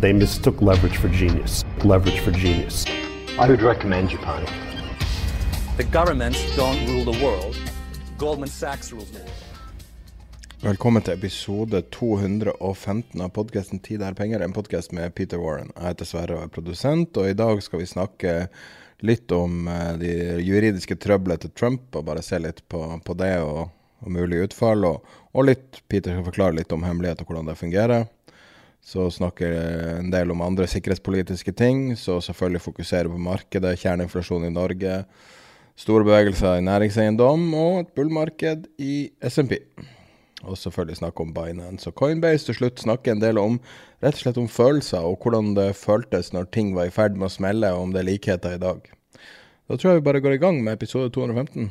They mistook leverage for genius. Leverage for genius. I would recommend Japan. The governments don't rule the world. Goldman Sachs rules the world. Velkommen til episode 215 av podkasten 'Tid er penger', en podkast med Peter Warren. Jeg heter Sverre og er produsent, og i dag skal vi snakke litt om eh, de juridiske trøblene til Trump, og bare se litt på, på det og, og mulig utfall. Og, og litt, Peter skal forklare litt om hemmelighet og hvordan det fungerer. Så snakker en del om andre sikkerhetspolitiske ting, så selvfølgelig fokuserer på markedet, kjerneinflasjon i Norge, store bevegelser i næringseiendom og et bullmarked i SMP. Og selvfølgelig snakke om Binance og Coinbase. Til slutt snakke en del om rett og slett om følelser, og hvordan det føltes når ting var i ferd med å smelle, og om det er likheter i dag. Da tror jeg vi bare går i gang med episode 215.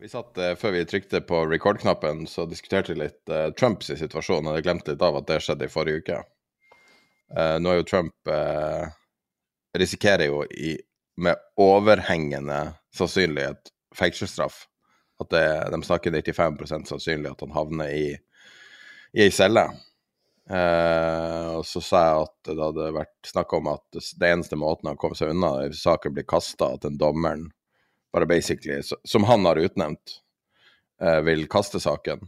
Vi satt, eh, Før vi trykte på record-knappen, så diskuterte vi litt eh, Trumps situasjon. og Jeg glemte litt av at det skjedde i forrige uke. Eh, nå er jo Trump eh, Risikerer jo i, med overhengende sannsynlighet fengselsstraff. At det, de snakker 95 sannsynlig at han havner i, ei celle. Uh, og så sa jeg at det hadde vært snakk om at det eneste måten han kom seg unna, er saken blir kasta, at den dommeren bare basically, som han har utnevnt, uh, vil kaste saken.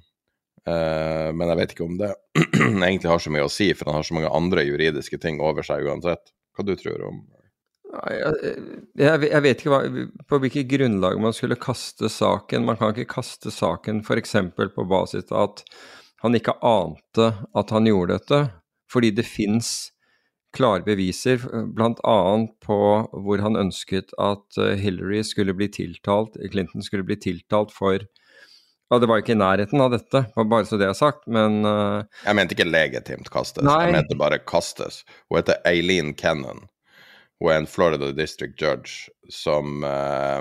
Uh, men jeg vet ikke om det egentlig har så mye å si, for han har så mange andre juridiske ting over seg uansett. Hva du tror om jeg, jeg vet ikke hva, på hvilket grunnlag man skulle kaste saken. Man kan ikke kaste saken f.eks. på basis av at han ikke ante at han gjorde dette, fordi det fins klare beviser, bl.a. på hvor han ønsket at eh, Hillary skulle bli tiltalt, Clinton skulle bli tiltalt for ja, Det var ikke i nærheten av dette, bare så det er sagt, men uh... Jeg mente ikke legitimt kastes, Nei. jeg mente bare kastes. Hun heter Eileen Kennan. Hun er en Florida District Judge som uh,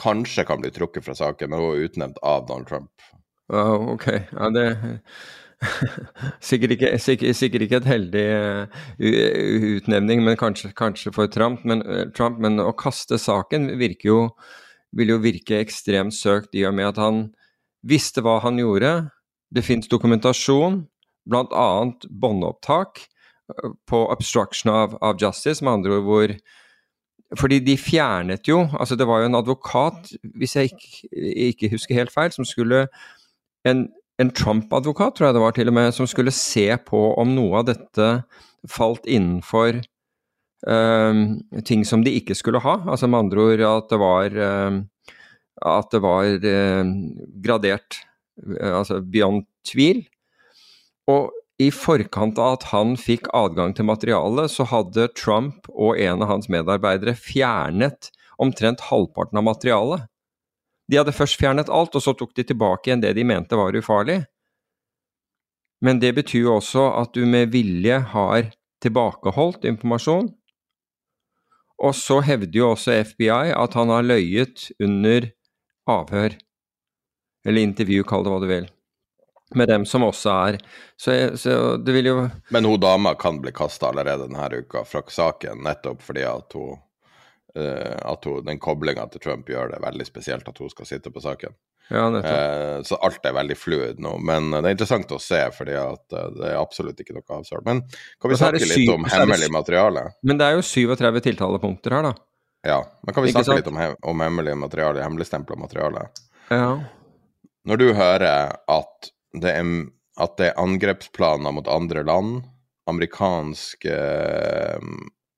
kanskje kan bli trukket fra saken, men hun er utnevnt av Donald Trump. Ja, ok. Ja, det sikkert, ikke, sikkert, sikkert ikke et heldig uh, utnevning, men kanskje, kanskje for Trump. Men, Trump. men, å kaste saken virker jo, vil jo virke ekstremt søkt i og med at han visste hva han gjorde. Det fins dokumentasjon, bl.a. båndopptak på obstruction of, of, justice, med andre ord hvor Fordi de fjernet jo Altså, det var jo en advokat, hvis jeg ikke, ikke husker helt feil, som skulle En, en Trump-advokat, tror jeg det var til og med, som skulle se på om noe av dette falt innenfor um, ting som de ikke skulle ha. Altså med andre ord at det var um, at det var eh, gradert, eh, altså beyond tvil. Og i forkant av at han fikk adgang til materialet, så hadde Trump og en av hans medarbeidere fjernet omtrent halvparten av materialet. De hadde først fjernet alt, og så tok de tilbake igjen det de mente var ufarlig. Men det betyr jo også at du med vilje har tilbakeholdt informasjon. Og så hevder jo også FBI at han har løyet under avhør, eller intervju, kall det hva du vil, med dem som også er Så, så det vil jo Men hun dama kan bli kasta allerede denne uka fra saken, nettopp fordi at hun Uh, at hun, den koblinga til Trump gjør det veldig spesielt at hun skal sitte på saken. Ja. Eh, så alt er veldig fluid nå. Men det er interessant å se, fordi at uh, det er absolutt ikke noe avslørt. Men kan vi snakke litt om hemmelig materiale? Men det er jo 37 tiltalepunkter her, da. Ja, men kan vi snakke litt om, he- om hemmelig materiale, hemmeligstempla materiale? Ja. Når du hører at det er, at det er angrepsplaner mot andre land, amerikansk eh,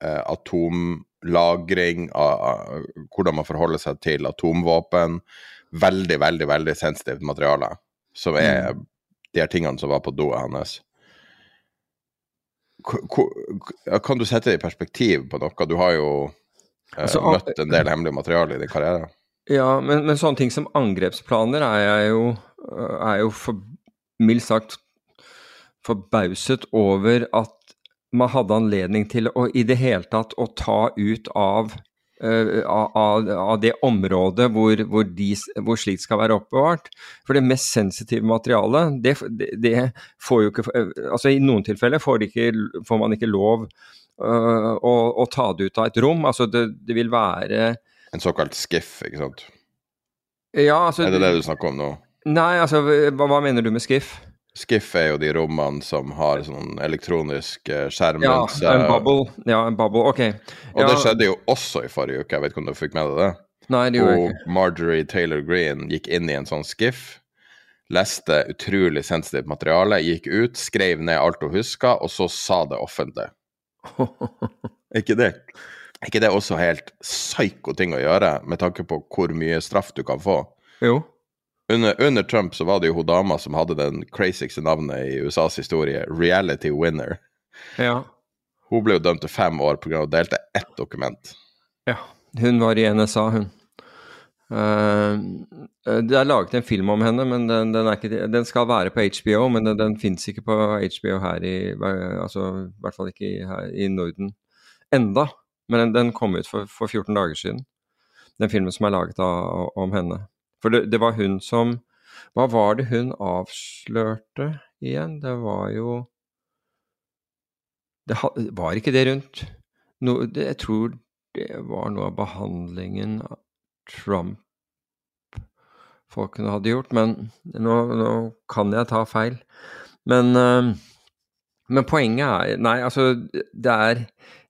eh, atomlagring, av, hvordan man forholder seg til atomvåpen, veldig, veldig, veldig sensitivt materiale, som er de her tingene som var på doet hans. Ko- Kan du sette det i perspektiv på noe? Du har jo Altså, møtt en del hemmelig materiale i din karriere. Ja, men, men sånne ting som angrepsplaner er jeg jo, er jo for, mildt sagt forbauset over at man hadde anledning til å i det hele tatt å ta ut av, uh, av, av, det området hvor, hvor, de, hvor slikt skal være oppbevart. For det mest sensitive materialet, det, det, det får jo ikke eh, Altså i noen tilfeller får, ikke, får man ikke lov eh, å, å ta det ut av et rom. Altså det, det vil være En såkalt skiff, ikke sant? Ja, altså Er det det du snakker om nå? Nei, altså hva, hva mener du med skiff? Skiff er jo de rommene som har sånn elektronisk eh, skjerm Ja, en bubble. Ja, en bubble, ok. Og ja, det skjedde jo også i forrige uke, jeg vet ikke om du fikk med deg det? Nei, det gjorde jeg Og. Marjorie Taylor Greene gikk inn i en sånn skiff, leste utrolig sensitivt materiale, gikk ut, skrev ned alt hun huska, og så sa det offentlig. Er ikke det? Er ikke det også helt psyko ting å gjøre, med tanke på hvor mye straff du kan få? Jo. Under, under Trump så var det jo hun dama som hadde den crazyste navnet i USAs historie, Reality Winner. Ja. Hun ble jo dømt til fem år pga. å delte ett dokument. ja. Hun var i NSA, hun. Eh, det er laget en film om henne, men den, den, ikke, den skal være på HBO, men den, den fins ikke på HBO her i altså, I hvert fall ikke her i Norden enda. Men den, kom ut for, for 14 dager siden, den filmen som er laget av, om henne. For det, det var hun som Hva var det hun avslørte igjen? Det var jo det Var ikke det rundt no, det, Jeg tror det var noe av behandlingen Trump-folkene hadde gjort, men nå, nå kan jeg ta feil. Men, eh, men poenget er Nei, altså, det er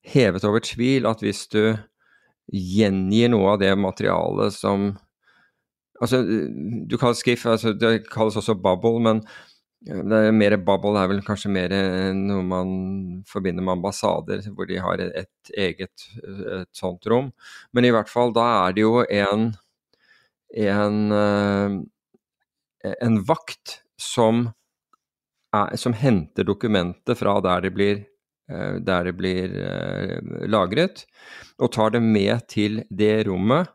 hevet over tvil at hvis du gjengir noe av det materialet som Altså, du kaller skiff, altså det kalles også bubble, men det er mer bubble er vel kanskje mer noe man forbinder med ambassader, hvor de har et, et eget et sånt rom. Men i hvert fall, da er det jo en en, eh, en vakt som, er, som henter dokumentet fra der det blir, eh, der det blir eh, lagret, og tar det med til det rommet.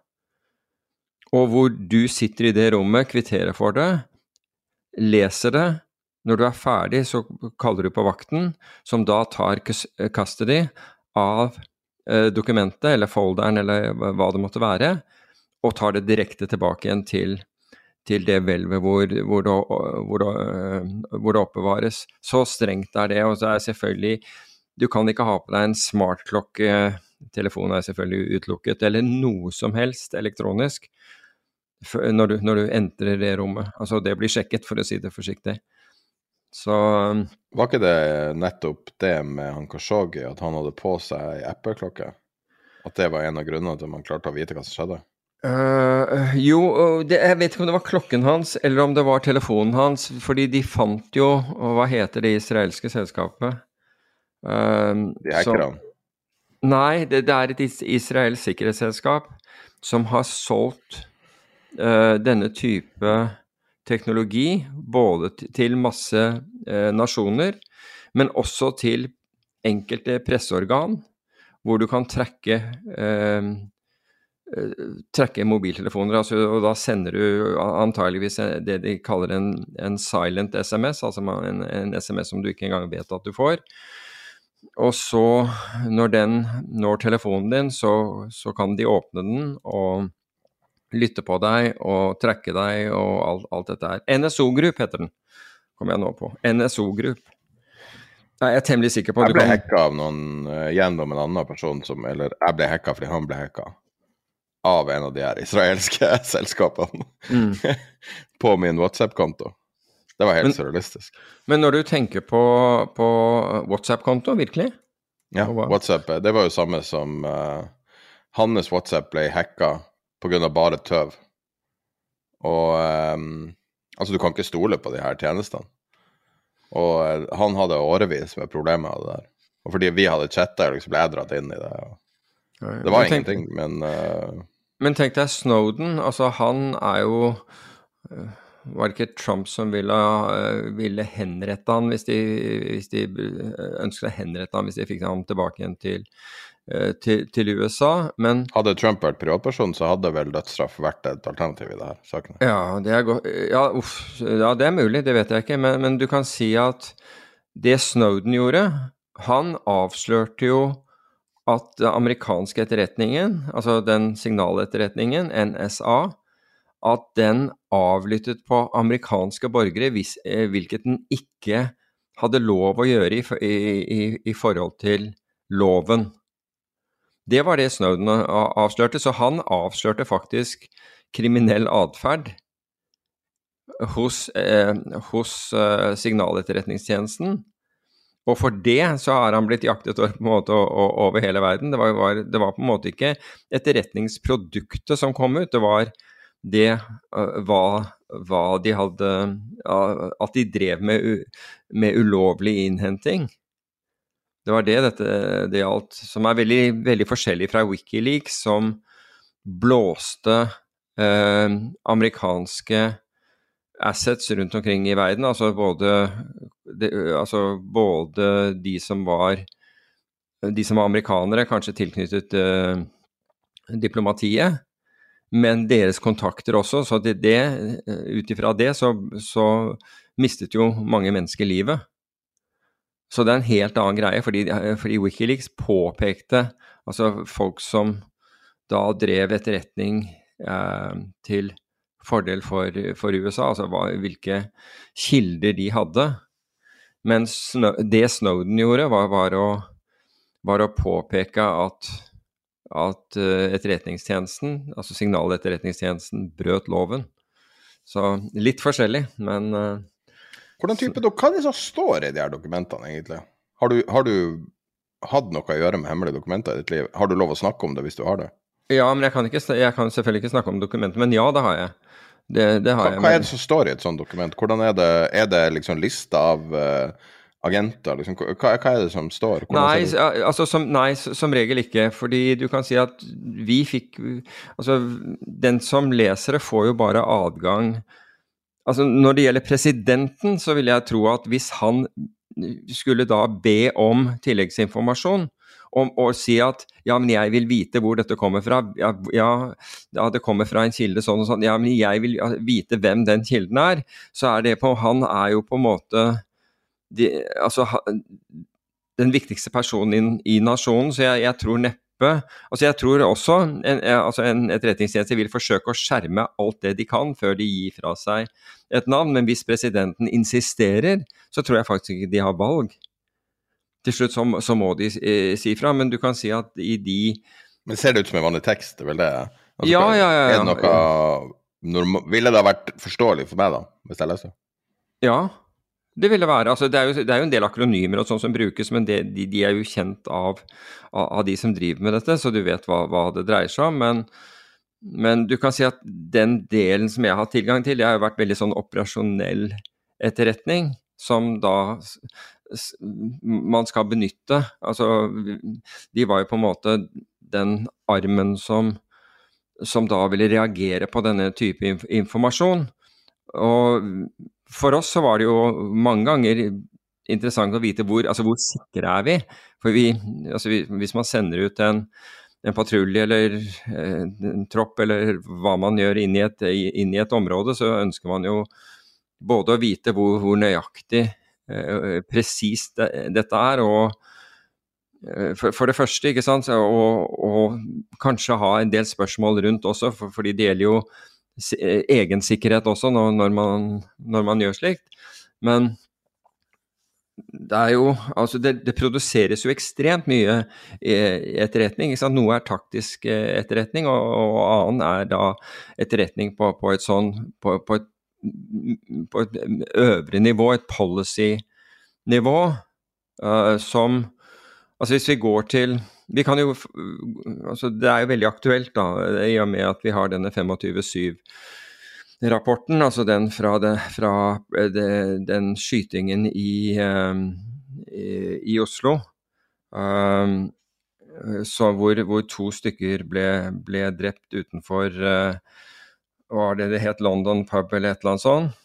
Og hvor du sitter i det rommet, kvitterer for det, leser det. Når du er ferdig, så kaller du på vakten, som da tar cus- custody av eh, dokumentet, eller folderen, eller hva det måtte være, og tar det direkte tilbake igjen til, til det hvelvet hvor, hvor, hvor, øh, hvor det oppbevares. Så strengt er det. Og så er selvfølgelig Du kan ikke ha på deg en smartklokke, telefonen er selvfølgelig utelukket, eller noe som helst elektronisk når du, når du entrer det rommet. Altså, det blir sjekket, for å si det forsiktig. Så Var ikke det nettopp det med han Khashoggi, at han hadde på seg ei Apple-klokke? At det var en av grunnene til at man klarte å vite hva som skjedde? Uh, jo, det, jeg vet ikke om det var klokken hans eller om det var telefonen hans, fordi de fant jo Hva heter det israelske selskapet? Uh, De hackerne. Nei, det, det er et is israelsk sikkerhetsselskap som har solgt uh, denne type teknologi både til masse øh, nasjoner, men også til enkelte presseorgan, hvor du kan trekke øh, eh, trekke mobiltelefoner, altså, og da sender du antageligvis det de kaller en, en silent SMS, altså en, en SMS som du ikke engang vet at du får. Og så, når den når telefonen din, så, så kan de åpne den og lytte på deg og trekke deg og alt, alt dette her. NSO Group heter den, kommer jeg nå på. NSO Group. Jeg er temmelig sikker på Jeg ble kan hacka av noen eh, gjennom en annen person som Eller jeg ble hacka fordi han ble hacka. av en av de her israelske selskapene Mm. på min WhatsApp-konto. Det var helt Men- surrealistisk. Men når du tenker på, på WhatsApp-konto, virkelig? Ja, WhatsApp, eh, det var jo samme som uh, Hans WhatsApp ble hacka pga. bare tøv. Og um, altså, du kan ikke stole på de her tjenestene. Og eh, han hadde årevis med problemer med det der. Og fordi vi hadde chatta, liksom ble jeg dratt inn i det. Det var Men tenk- ingenting, men uh, Men tenk deg Snowden, altså han er jo øh, Var det ikke Trump som ville, ville henrette han hvis de, hvis de ønsket å henrette han hvis de fikk ham tilbake igjen til, til, til USA? Men hadde Trump vært privatperson, så hadde vel dødsstraff vært et alternativ i det her sakene. Ja, det er, ja, uff, ja, det er mulig, det vet jeg ikke. Men, men du kan si at det Snowden gjorde Han avslørte jo at den amerikanske etterretningen, altså den signaletterretningen, NSA, at den avlyttet på amerikanske borgere, hvis, eh, hvilket den ikke hadde lov å gjøre i, i, i, i forhold til loven. Det var det Snowden avslørte, så han avslørte faktisk kriminell atferd hos, eh, hos eh, signaletterretningstjenesten. Og for det så har han blitt jaktet måte, over hele verden. Det var, var, det var på en måte ikke etterretningsproduktet som kom ut, det var det uh, hva, hva de hadde uh, At de drev med, u, med ulovlig innhenting. Det var det dette det gjaldt, som er veldig, veldig forskjellig fra Wikileaks, som blåste eh, amerikanske assets rundt omkring i verden. Altså både, de, altså både de som var de som var amerikanere, kanskje tilknyttet eh, diplomatiet, men deres kontakter også. Så det, det, ut ifra det så, så mistet jo mange mennesker livet. Så det er en helt annen greie, fordi, fordi Wikileaks påpekte altså folk som da drev etterretning eh, til fordel for, for USA, altså hva, hvilke kilder de hadde. Men Snow, det Snowden gjorde, var, var, å, var å påpeke at, at eh, etterretningstjenesten, altså signaletterretningstjenesten, brøt loven. Så litt forskjellig, men eh, Hvordan type Hva er det som står i de her dokumentene, egentlig? Har du, har du hatt noe å gjøre med hemmelige dokumenter i ditt liv? Har du lov å snakke om det hvis du har det? Ja, men jeg kan, ikke, jeg kan selvfølgelig ikke snakke om dokumenter, men ja, det har jeg. Det, det har Hva, jeg. hva er det som står i et sånt dokument? Hvordan er det, er det liksom lista av uh, agenter? Liksom? Hva, hva er det som står? Nei, det altså som, nei, som regel ikke. Fordi du kan si at vi fikk Altså, den som leser det, får jo bare adgang Altså, når det gjelder presidenten, så vil jeg tro at hvis han skulle da be om tilleggsinformasjon, om, og si at ja, men jeg vil vite hvor dette kommer fra, ja, ja, det kommer fra en kilde sånn og sånn, ja, men jeg vil vite hvem den kilden er, så er det på Han er jo på en måte de, altså, den viktigste personen i, i nasjonen, så jeg, jeg tror neppe altså Jeg tror også en, altså en etterretningstjeneste vil forsøke å skjerme alt det de kan før de gir fra seg et navn, men hvis presidenten insisterer, så tror jeg faktisk ikke de har valg. Til slutt så, så må de eh, si fra, men du kan si at i de Men ser det ut som en vanlig tekst? Det er vel det? Altså, Ja, ja, ja, ja. Er det noe norma Ville det ha vært forståelig for meg, da, hvis jeg leser? Ja, det vil være. Altså, det, er jo, det er jo en del akronymer og sånn som brukes, men det, de, de er jo kjent av, av, de som driver med dette, så du vet hva, hva det dreier seg om. Men, men du kan si at den delen som jeg har hatt tilgang til, det har jo vært veldig sånn operasjonell etterretning, som da man skal benytte. Altså, de var jo på en måte den armen som, som da ville reagere på denne type inf informasjon. Og for oss så var det jo mange ganger interessant å vite hvor, altså hvor sikre er vi. For vi, altså vi, hvis man sender ut en, en patrulje eller eh, en tropp eller hva man gjør inn i, et, inn i et område, så ønsker man jo både å vite hvor, hvor nøyaktig eh, presist det, dette er, og eh, for, for det første, ikke sant, og, og kanskje ha en del spørsmål rundt også, for, fordi det gjelder jo egensikkerhet også når, man, når man gjør slikt. Men det er jo Altså, det, det, produseres jo ekstremt mye etterretning. Ikke sant? Noe er taktisk etterretning, og, og annen er da etterretning på, på et sånn på, på, et, på, et, øvre nivå, et policy-nivå, uh, som Altså, hvis vi går til vi kan jo, altså Det er jo veldig aktuelt, da, i og med at vi har denne 25-7 rapporten, altså den fra, det, fra det, den skytingen i, um, i, i Oslo. Um, så hvor, hvor, to stykker ble, ble drept utenfor uh, Var det det het London pub eller et eller annet sånt?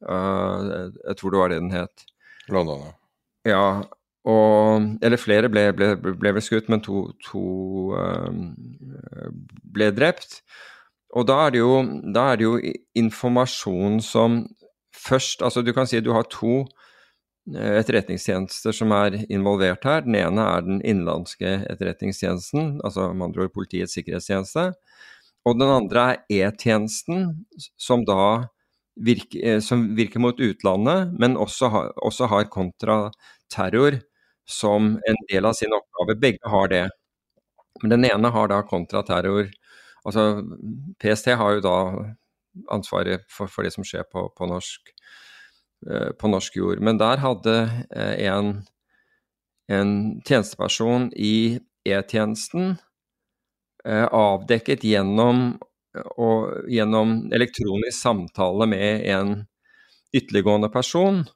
Uh, jeg tror det var det den het. London, ja. Og, eller flere ble, ble, ble vel skutt, men to, to um, ble drept. Og da er, jo, da er, det jo, informasjon som først Altså du kan si du har to eh, etterretningstjenester som er involvert her. Den ene er den innenlandske etterretningstjenesten, altså med andre ord Politiets sikkerhetstjeneste. Og den andre er E-tjenesten, som da virker, eh, som virker, mot utlandet, men også, har, også har kontraterror som en del av sin oppgave. Begge har det. Men den ene har da kontraterror Altså PST har jo da ansvaret for, for det som skjer på, på, norsk, uh, på, norsk, jord. Men der hadde uh, en, en, tjenesteperson i E-tjenesten uh, avdekket gjennom, og, gjennom elektronisk samtale med en ytterliggående person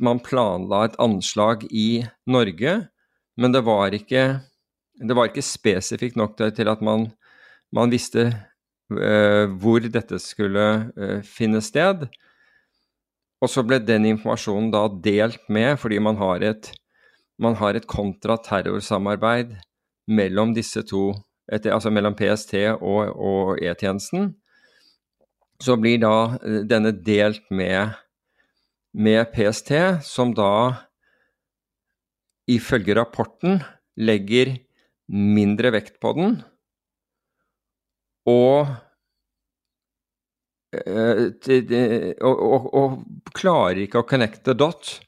man planla et anslag i Norge, men det var ikke, det var ikke spesifikt nok til at man, man visste uh, hvor dette skulle uh, finne sted. Og så ble den informasjonen da delt med, fordi man har et, man har et kontraterrorsamarbeid mellom disse to, etter, altså mellom PST og, og E-tjenesten. Så blir da eh, denne delt med med PST, som da ifølge rapporten legger mindre vekt på den, og, eh, og, og, og klarer ikke å connecte dot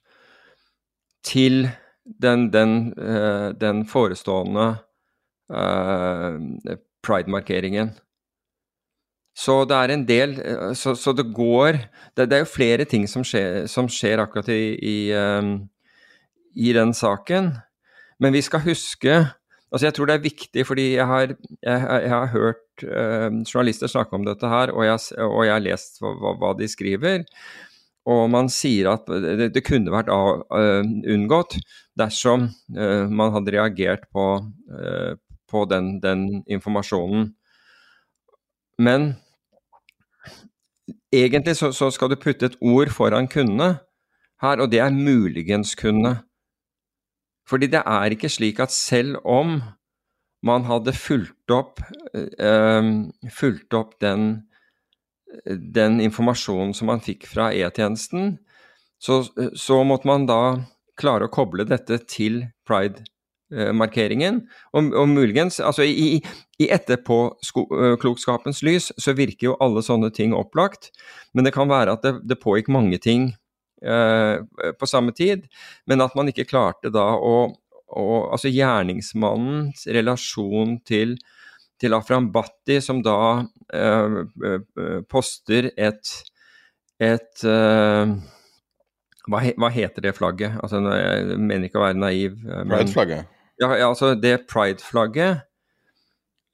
til den, den, eh, den forestående uh, pride-markeringen. Så det er en del eh, Så, så det går det, det, er jo flere ting som skjer, som skjer akkurat i, i, um, i, den saken. Men vi skal huske Altså, jeg tror det er viktig, fordi jeg har, jeg, jeg har hørt uh, journalister snakke om dette her, og jeg, og jeg har lest hva, hva, de skriver. Og man sier at det, det kunne vært av, uh, unngått dersom uh, man hadde reagert på, på den, den informasjonen. Men egentlig så, så, skal du putte et ord foran kunne her, og det er muligens kunne. Fordi det er ikke slik at selv om man hadde fulgt opp, øh, fulgt opp den, den, informasjonen som man fikk fra E-tjenesten, så, så måtte man da klare å koble dette til pride markeringen. Og, og muligens, altså i, i etterpåklokskapens lys så virker jo alle sånne ting opplagt, men det kan være at det, det pågikk mange ting eh, på samme tid, men at man ikke klarte da å, å Altså gjerningsmannens relasjon til, til Afram Bhatti, som da eh, poster et, et eh, hva, hva, heter det flagget? Altså, jeg mener ikke å være naiv. Pride-flagget? Ja, altså det pride-flagget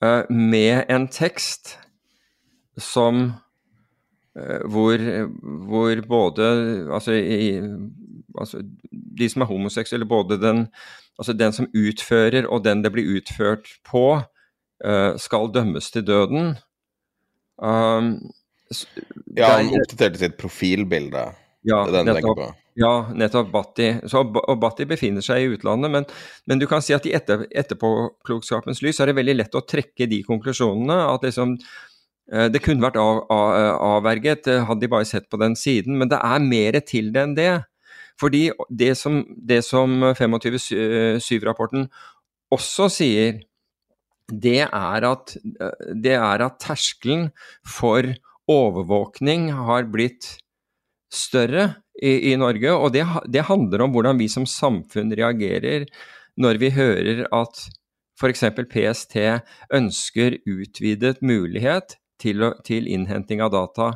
uh, med en tekst som uh, hvor, hvor, både altså, i, altså, de som er homoseksuelle, både den, altså den som utfører og den det blir utført på, uh, skal dømmes til døden. Um, ja, han oppdaterte sitt profilbilde. Ja, det er den nettopp. Ja, nettopp Batti. Så, og Batti befinner seg i utlandet, men, men du kan si at i etter, etterpåklokskapens lys er det veldig lett å trekke de konklusjonene. At liksom, eh, det kunne vært av, av, avverget, eh, hadde de bare sett på den siden. Men det er mer til det enn det. Fordi det som, det som 25-7-rapporten også sier, det er, at, det er at terskelen for overvåkning har blitt større i, i Norge, og det, det, handler om hvordan vi som samfunn reagerer når vi hører at f.eks. PST ønsker utvidet mulighet til, til, innhenting av data.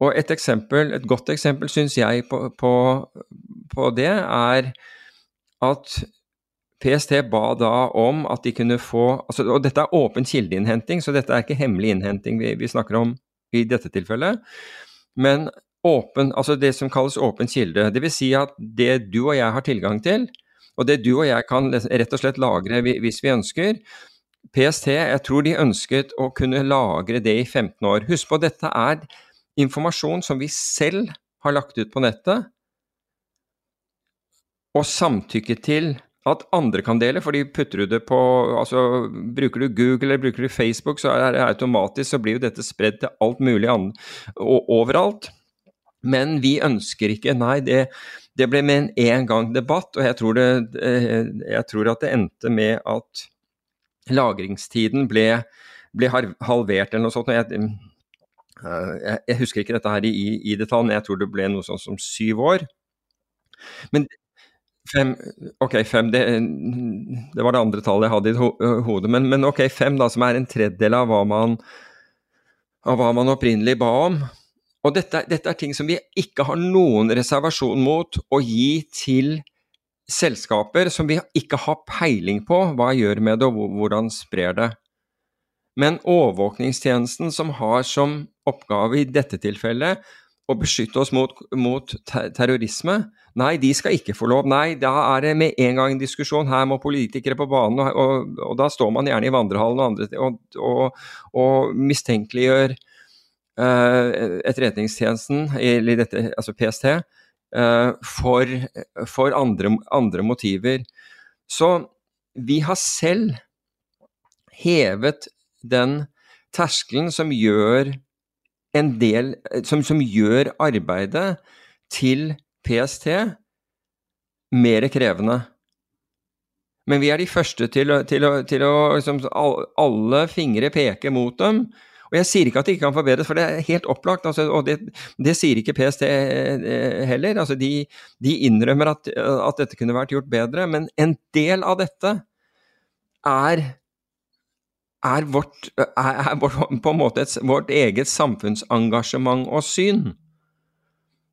Og et eksempel, et godt eksempel syns jeg på, på, på det, er at PST ba da om at de kunne få altså, Og dette er åpen kildeinnhenting, så dette er ikke hemmelig innhenting vi, vi snakker om i dette tilfellet. Men åpen, altså det som kalles åpen kilde. Dvs. Si at det du og jeg har tilgang til, og det du og jeg kan rett og slett lagre hvis vi ønsker PST, jeg tror de ønsket å kunne lagre det i 15 år. Husk på, dette er informasjon som vi selv har lagt ut på nettet, og samtykke til at andre kan dele, fordi putter du det på altså Bruker du Google eller bruker du Facebook, så er det automatisk så blir jo dette spredd til alt mulig annet og overalt. Men vi ønsker ikke Nei, det, det ble med en en gang debatt, og jeg tror, det, eh, jeg tror, at det endte med at lagringstiden ble, ble halvert eller noe sånt. Eh, jeg, jeg, husker ikke dette her i, i detalj, men jeg tror det ble noe sånt som syv år. Men Fem, ok, fem, det, det, var det andre tallet jeg hadde i ho hodet. Men, men, ok, fem, da, som er en tredjedel av hva man, av hva man opprinnelig ba om. Og dette, dette, er ting som vi ikke har noen reservasjon mot å gi til selskaper som vi ikke har peiling på hva gjør med det, og hvordan sprer det. Men overvåkningstjenesten som har som oppgave i dette tilfellet å beskytte oss mot, mot terrorisme, Nei, de skal ikke få lov. Nei, da er det med en gang en diskusjon. Her må politikere på banen, og, og, og da står man gjerne i vandrehallen og, andre, og, og mistenkeliggjør Etterretningstjenesten, eller dette, altså PST, eh, for, for andre, andre motiver. Så vi har selv hevet den terskelen som gjør en del som, som gjør arbeidet til PST mer krevende. Men vi er de første til, til, til å liksom, Alle fingre peker mot dem. Og jeg sier ikke at det ikke kan forbedres, for det er helt opplagt. Altså, og det, det, sier ikke PST eh, heller. Altså, de, de, innrømmer at, at, dette kunne vært gjort bedre. Men en del av dette er, er, vårt, er vårt, på en måte vårt eget samfunnsengasjement og syn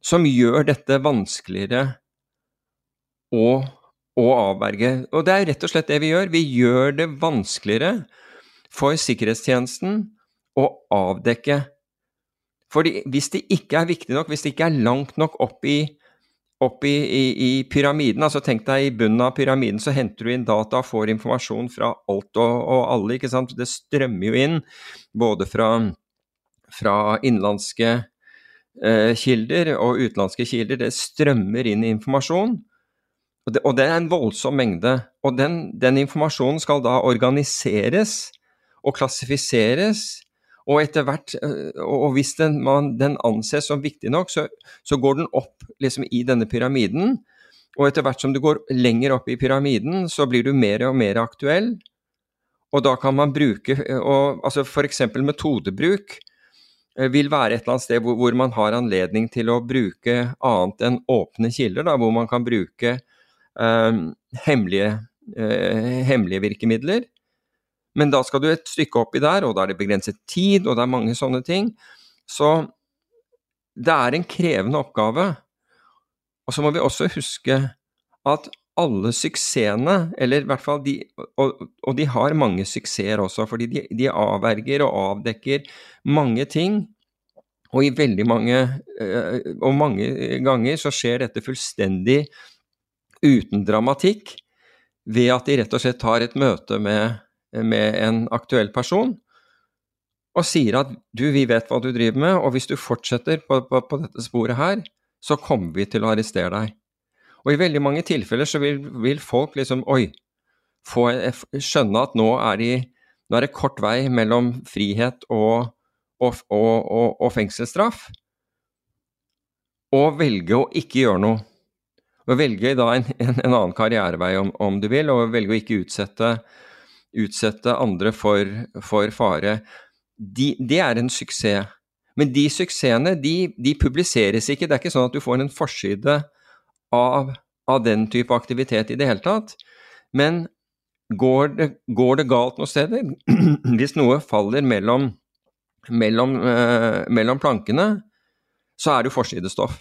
som gjør dette vanskeligere å, å avverge. Og det er rett og slett det vi gjør. Vi gjør det vanskeligere for sikkerhetstjenesten å avdekke. Fordi hvis det ikke er viktig nok, hvis det ikke er langt nok opp i, opp i, i, i pyramiden, altså tenk deg i bunnen av pyramiden så henter du inn data og får informasjon fra alt og, og alle, ikke sant. Det strømmer jo inn både fra, fra innenlandske eh, kilder og utenlandske kilder. Det strømmer inn informasjon, og det, og det er en voldsom mengde. Og den, den, informasjonen skal da organiseres og klassifiseres. Og etter hvert, eh, og hvis den, man, den anses som viktig nok, så, så går den opp liksom i denne pyramiden. Og etter hvert som du går lenger opp i pyramiden, så blir du mer og mer aktuell. Og da kan man bruke og, altså F.eks. metodebruk Eh, vil være et eller annet sted hvor, hvor, man har anledning til å bruke annet enn åpne kilder, da, hvor man kan bruke eh, hemmelige, eh, hemmelige, virkemidler. Men da skal du et stykke oppi der, og da er det begrenset tid, og det er mange sånne ting. Så det er en krevende oppgave. Og så må vi også huske at alle suksessene, eller i hvert fall de og, og, de har mange suksesser også, fordi de, de, avverger og avdekker mange ting. Og i veldig mange eh, Og mange ganger så skjer dette fullstendig uten dramatikk, ved at de rett og slett tar et møte med, med en aktuell person og sier at du, vi vet hva du driver med, og hvis du fortsetter på, på, på dette sporet her, så kommer vi til å arrestere deg. Og i veldig mange tilfeller så vil, vil folk liksom Oi, få, skjønne at nå er, de, nå er, det kort vei mellom frihet og, og, og, og fengselsstraff. Og velge å ikke gjøre noe. Og velge da en, en, en annen karrierevei, om, om, du vil, og velge å ikke utsette, utsette andre for, for fare. De, det er en suksess. Men de suksessene, de, de, publiseres ikke. Det er ikke sånn at du får en forside av, av den type aktivitet i det hele tatt. Men går det, går det galt noen steder, hvis noe faller mellom, mellom, eh, mellom plankene, så er det jo forsidestoff.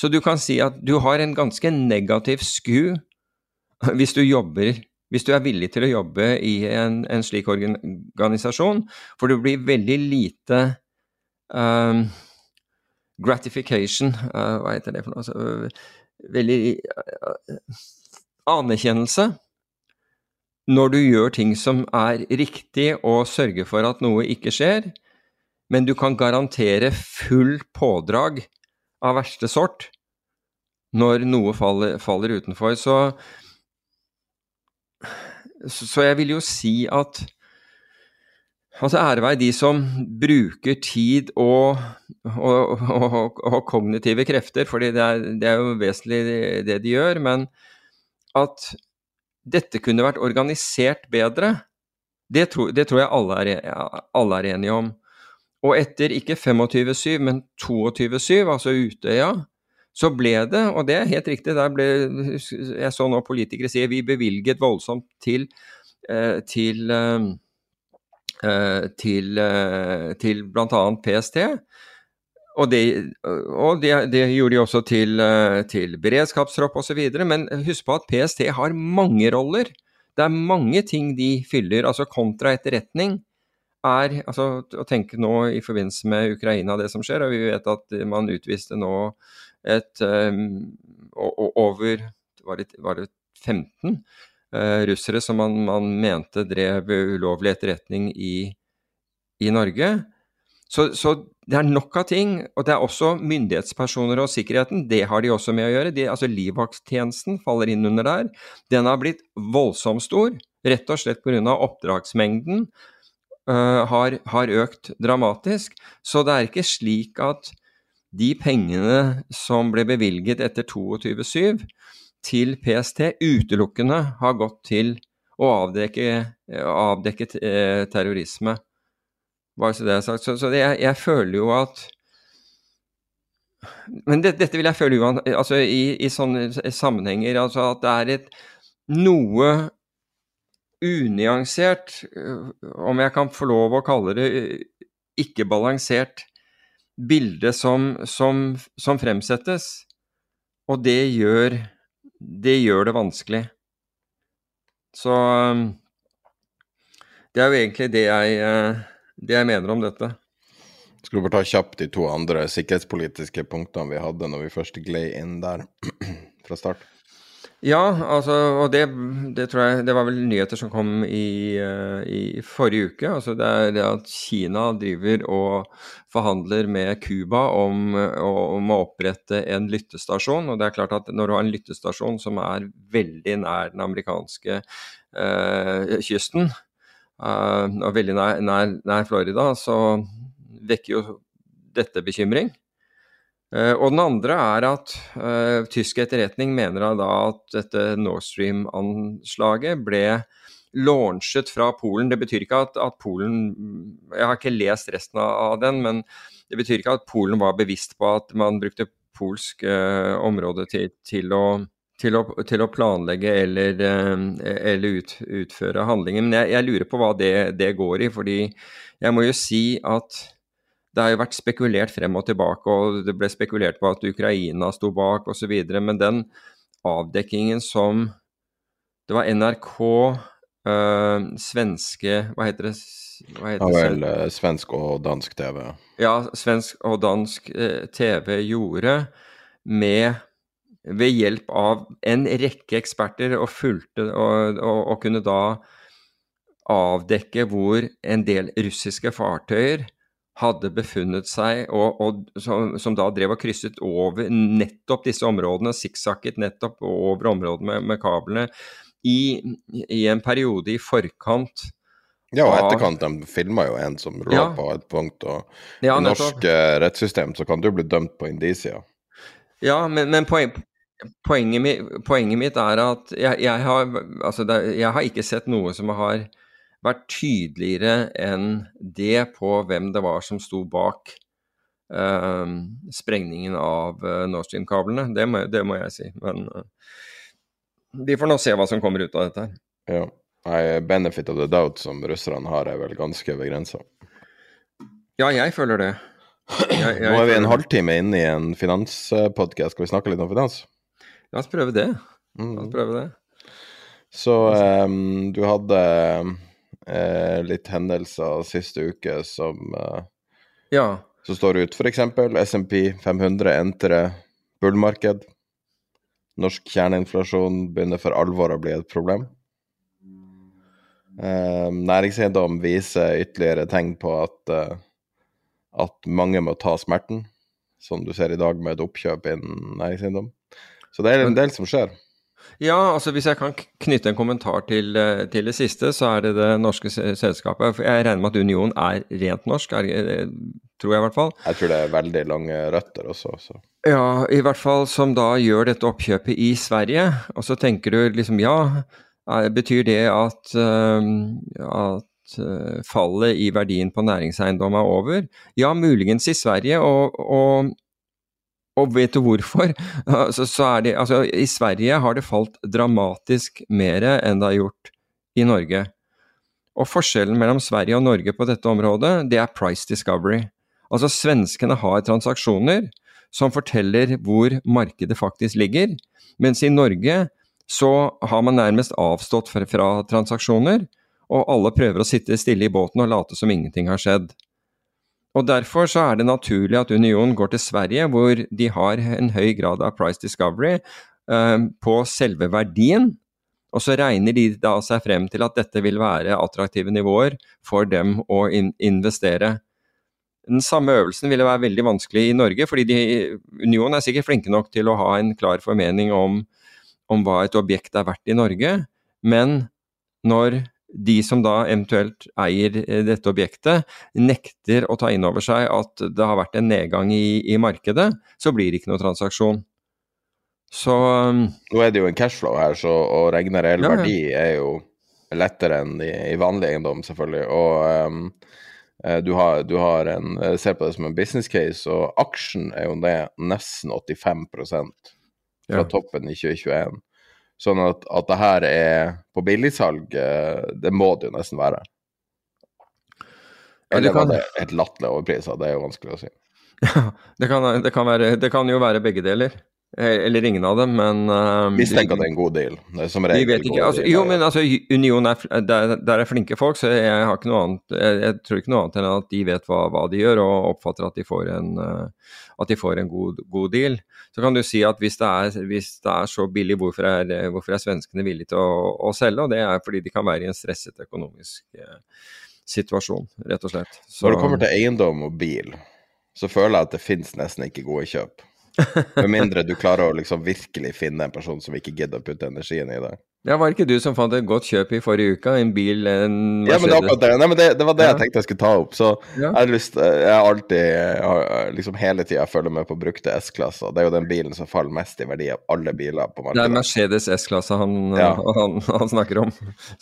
Så du kan si at du har en ganske negativ sku hvis du jobber hvis du er villig til å jobbe i en, en slik organisasjon, for det blir veldig lite um, gratification uh, Hva heter det for noe? Altså, uh, veldig uh, anerkjennelse når du gjør ting som er riktig og sørger for at noe ikke skjer, men du kan garantere full pådrag av verste sort når noe faller, faller utenfor. Så, så jeg vil jo si at Altså ære være de som bruker tid og, og, og, og kognitive krefter, for det, det, er jo vesentlig det de gjør. Men at dette kunne vært organisert bedre, det, tro, det tror jeg alle er, alle er, enige om. Og etter ikke 25-7, men 22-7, altså Utøya, så ble det, og det er helt riktig, der ble Jeg så nå politikere si vi bevilget voldsomt til, eh, til, eh, til, eh, til bl.a. PST. Og, det, og det, det, gjorde de også til, til beredskapstropp osv. Men husk på at PST har mange roller. Det er mange ting de fyller. altså Kontraetterretning er altså Å tenke nå i forbindelse med Ukraina, det som skjer, og vi vet at man utviste nå et um, over var det, var det 15 uh, eh, russere som man, man, mente drev ulovlig etterretning i, i Norge. Så, så, det er nok av ting. Og det er også myndighetspersoner og sikkerheten. Det har de også med å gjøre. De, altså Livvakttjenesten faller inn under der. Den har blitt voldsomt stor, rett og slett pga. oppdragsmengden. Uh, har, har, økt dramatisk. Så det er ikke slik at de pengene som ble bevilget etter 22.7 til PST, utelukkende har gått til å avdekke, avdekke eh, terrorisme. Bare så det er sagt. Så, så det, jeg, jeg, føler jo at Men det, dette vil jeg føle uan, altså i, i, sånne sammenhenger. Altså at det er et noe unyansert, om jeg kan få lov å kalle det ikke balansert, bilde som, som, som fremsettes. Og det gjør, det gjør det vanskelig. Så det er jo egentlig det jeg eh, det jeg mener om dette. Skal du bare ta kjapt de to andre sikkerhetspolitiske punktene vi hadde når vi først gled inn der fra start? Ja, altså, og det, det, tror jeg Det var vel nyheter som kom i, uh, i forrige uke. Altså det er det at Kina driver og forhandler med Cuba om, om, å opprette en lyttestasjon. Og det er klart at når du har en lyttestasjon som er veldig nær den amerikanske eh, kysten, eh, og veldig nær, nær, nær, Florida, så vekker jo dette bekymring. Uh, og den andre er at uh, tysk etterretning mener da at dette Nord Stream-anslaget ble launchet fra Polen. Det betyr ikke at, at, Polen Jeg har ikke lest resten av, den, men det betyr ikke at Polen var bevisst på at man brukte polsk uh, område til, til å til å, til å, planlegge eller, uh, eller ut, utføre handlinger. Men jeg, jeg, lurer på hva det, det, går i. fordi jeg må jo si at det har jo vært spekulert frem og tilbake, og det ble spekulert på at Ukraina sto bak osv. Men den avdekkingen som Det var NRK, øh, svenske Hva heter det? Hva heter ja vel, det? svensk og dansk TV. Ja, svensk og dansk eh, TV gjorde med ved hjelp av en rekke eksperter og, fulgte, og, og, og, kunne da avdekke hvor en del russiske fartøyer hadde befunnet seg, og, som, som, da drev og krysset over nettopp disse områdene, sikksakket nettopp over områdene med, med kablene, i, i, en periode i forkant. Ja, og etterkant, de filma jo en som lå ja, på et punkt, og ja, i norsk rettssystem så kan du bli dømt på indisia. Ja, men, men poen, Poenget, poenget, mitt er at jeg, jeg, har, altså jeg, har, ikke sett noe som har vært tydeligere enn det på hvem det var som sto bak eh, sprengningen av eh, Nord Stream-kablene. Det, det må jeg si. Men eh, vi får nå se hva som kommer ut av dette. Ja. Nei, benefit of the doubt som russerne har, er vel ganske begrensa. Ja, jeg føler det. Jeg, jeg Nå er vi en halvtime inne i en finanspodkast. Skal vi snakke litt om finans? La oss prøve det. La Mm. oss prøve det. Så um, du hadde eh, litt hendelser siste uke som, eh, Ja. som står ut. F.eks. SMP 500 entrer bullmarked. Norsk kjerneinflasjon begynner for alvor å bli et problem. Eh, næringseiendom viser ytterligere tegn på at, eh, at mange må ta smerten, som du ser i dag med et oppkjøp innen næringseiendom. Så det er en del som skjer. Ja, altså hvis jeg kan knytte en kommentar til, eh, til det siste, så er det det norske selskapet. For jeg regner med at Union er rent norsk, er, tror jeg i hvert fall. Jeg tror det er veldig lange røtter også. Så. Ja, i hvert fall som da gjør dette oppkjøpet i Sverige. Og så tenker du liksom ja, eh, betyr det at, eh, at eh, fallet i verdien på næringseiendom er over? Ja, muligens i Sverige, og, og, og vet du hvorfor? Så, så er det, altså, I Sverige har det falt dramatisk mer enn det har gjort i Norge. Og forskjellen mellom Sverige og Norge på dette området, det er price discovery. Altså svenskene har transaksjoner som forteller hvor markedet faktisk ligger, mens i Norge så har man nærmest avstått fra, fra transaksjoner, og alle prøver å sitte stille i båten og late som ingenting har skjedd. Og Derfor så er det naturlig at Union går til Sverige, hvor de har en høy grad av price discovery eh, på selve verdien, og så regner de da seg frem til at dette vil være attraktive nivåer for dem å in investere. Den samme øvelsen ville være veldig vanskelig i Norge, fordi de, Union er sikkert flinke nok til å ha en klar formening om, om hva et objekt er verdt i Norge, men når de som da eventuelt eier eh, dette objektet, nekter å ta inn over seg at det har vært en nedgang i, i markedet, så blir det ikke noe transaksjon. Så um, Nå er det jo en cashflow her, så å regne reell Ja, ja. verdi er jo lettere enn i, i vanlig eiendom, selvfølgelig. Og eh, du, har, du har en eh, Ser på det som en business case, og aksjen er jo ned nesten 85 fra Ja. toppen i 2021. Sånn at, at det her er på billigsalg, eh, det må det jo nesten være. Eller var det et latterlig overpris? Det er jo vanskelig å si. det, kan, det, kan være, det kan jo være begge deler. Eh, Eller ingen av dem, men vi Mistenker at det er en god deal. Det som Vi regel vet ikke. Altså, jo, men altså, Union er, der, der er flinke folk, så jeg, har ikke noe annet, jeg, jeg tror ikke noe annet enn at de vet hva, hva de gjør, og oppfatter at de får en, uh, at de får en god, god deal. Så kan du si at hvis det er, hvis det er så billig, hvorfor er, hvorfor er svenskene villige til å, å selge? Og det er fordi de kan være i en stresset økonomisk uh, situasjon, rett og slett. Så, Når det kommer til eiendom og bil, så føler jeg at det finnes nesten ikke gode kjøp. Med mindre du klarer å liksom virkelig finne en person som ikke gidder å putte energien i det. ja, Var det ikke du som fant et godt kjøp i forrige uke? En bil, en Ja, men det, akkurat det. Nei, men det, det var det Ja. jeg tenkte jeg skulle ta opp. Så Ja. jeg har lyst Jeg har alltid jeg liksom hele tida følger med på brukte S-klasser. Det er jo den bilen som faller mest i verdi av alle biler på Det er. Mercedes S-klasse han, Ja. han, han snakker om.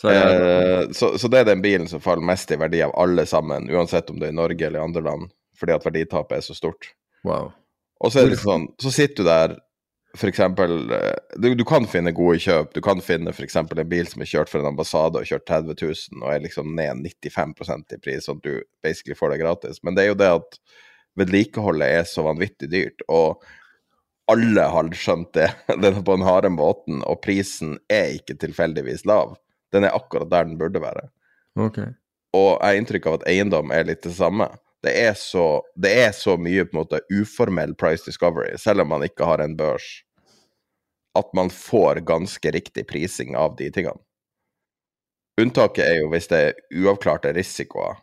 Så Eh, så, så det er den bilen som faller mest i verdi av alle sammen, uansett om det er i Norge eller i andre land, fordi at verditapet er så stort. wow. Og så er det litt sånn, så sitter du der eksempel, eh, du, du kan finne gode kjøp. Du kan finne eksempel en bil som er kjørt for en ambassade og kjørt 30 000 og er liksom ned 95% i pris, sånn at du basically får det gratis. Men det er jo det at vedlikeholdet er så vanvittig dyrt, og alle har skjønt det. Den er på den harde måten, og prisen er ikke tilfeldigvis lav. Den er akkurat der den burde være. Okay. Og jeg har inntrykk av at eiendom er litt det samme. Det er så, det er så mye på en måte uformell price discovery, selv om man ikke har en børs, at man får ganske riktig prising av de tingene. Unntaket er jo hvis det er uavklarte risikoer.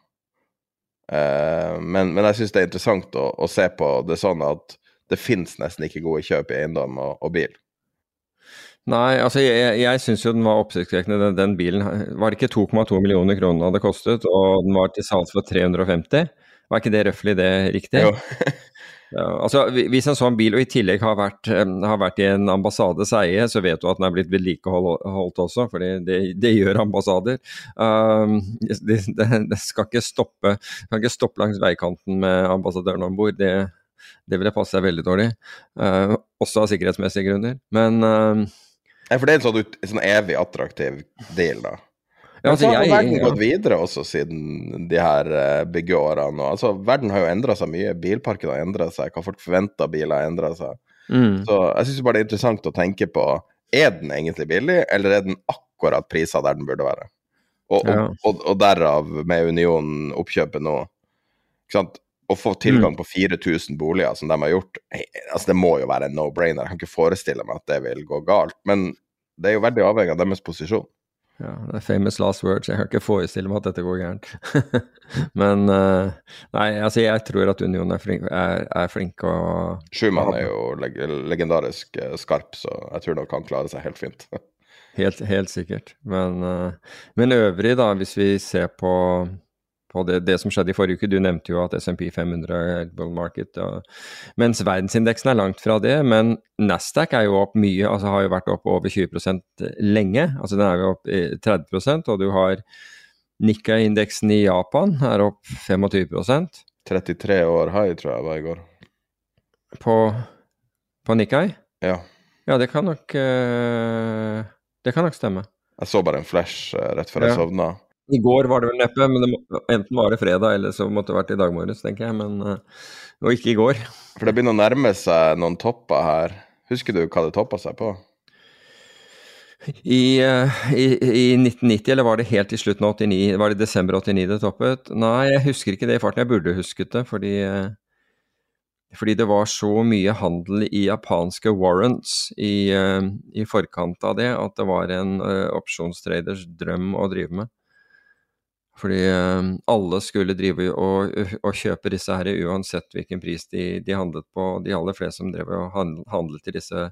Uh, men, men jeg syns det er interessant å, å se på det sånn at det fins nesten ikke gode kjøp i eiendom og, og bil. Nei, altså jeg, jeg syns jo den var oppsiktsvekkende. Den, den bilen var det ikke 2,2 millioner kroner hadde kostet, og den var til salgs for 350. Var ikke det røftlig det riktig? Jo. Ja, altså Hvis en sånn bil og i tillegg har vært, har vært i en ambassades eie, så vet du at den er blitt vedlikeholdt også, for det, det, gjør ambassader. Um, det, det, skal ikke stoppe, kan ikke stoppe langs veikanten med ambassadøren om bord. Det, det ville passe seg veldig dårlig. Uh, også av sikkerhetsmessige grunner. Men uh, ja, For det er en sånn, en sånn evig attraktiv del, da. Ja, altså, så har jeg, verden gått videre også siden de her uh, byggeårene. Og, altså, verden har jo endra seg mye. Bilparken har endra seg. Hva folk forventer biler har endra seg. Mm. Så jeg syns bare det er interessant å tenke på er den egentlig billig, eller er den akkurat prisa der den burde være? Og, og, Ja. og, og derav, med Union oppkjøpet nå, å få tilgang Mm. på 4000 boliger som de har gjort, eh, altså det må jo være en no-brainer. Jeg kan ikke forestille meg at det vil gå galt. Men det er jo veldig avhengig av deres posisjon. Ja, det er famous last words. Jeg kan ikke forestille meg at dette går gærent. Men uh, nei, altså jeg tror at Union er flink, er, er flink og Schumann er jo leg legendarisk eh, skarp, så jeg tror nok han klarer seg helt fint. Helt, helt sikkert. Men, uh, men øvrig, da, hvis vi ser på, på det, det som skjedde i forrige uke Du nevnte jo at SMP 500 er bull market, og, mens verdensindeksen er langt fra det. Men Nasdaq er jo opp mye, altså har jo vært opp over 20% lenge. altså Den er jo opp 30% og du har Nikkei-indeksen i Japan er opp 25% 33 år high, tror jeg var i går. på, på Nikkei. Ja. Ja, det kan nok eh, Det kan nok stemme. Jeg så bare en flash eh, rett før jeg Ja. sovna. I går var det vel neppe, men det må, enten var det fredag eller så måtte det vært i dag morges, tenker jeg. Men, eh, og ikke i går. For det begynner å nærme seg noen topper her. Husker du hva det toppa seg på? I, eh, i, I 1990, eller var det helt i slutten av 89, var det desember 89 det toppet? Nei, jeg husker ikke det i farten. Jeg burde husket det, fordi, eh, fordi det var så mye handel i japanske warrants i, i forkant av det at det var en uh, opsjonstraders drøm å drive med. Fordi eh, alle skulle drive og, og kjøpe disse her uansett hvilken pris de, de handlet på. De aller fleste som drev og handl- handlet i disse,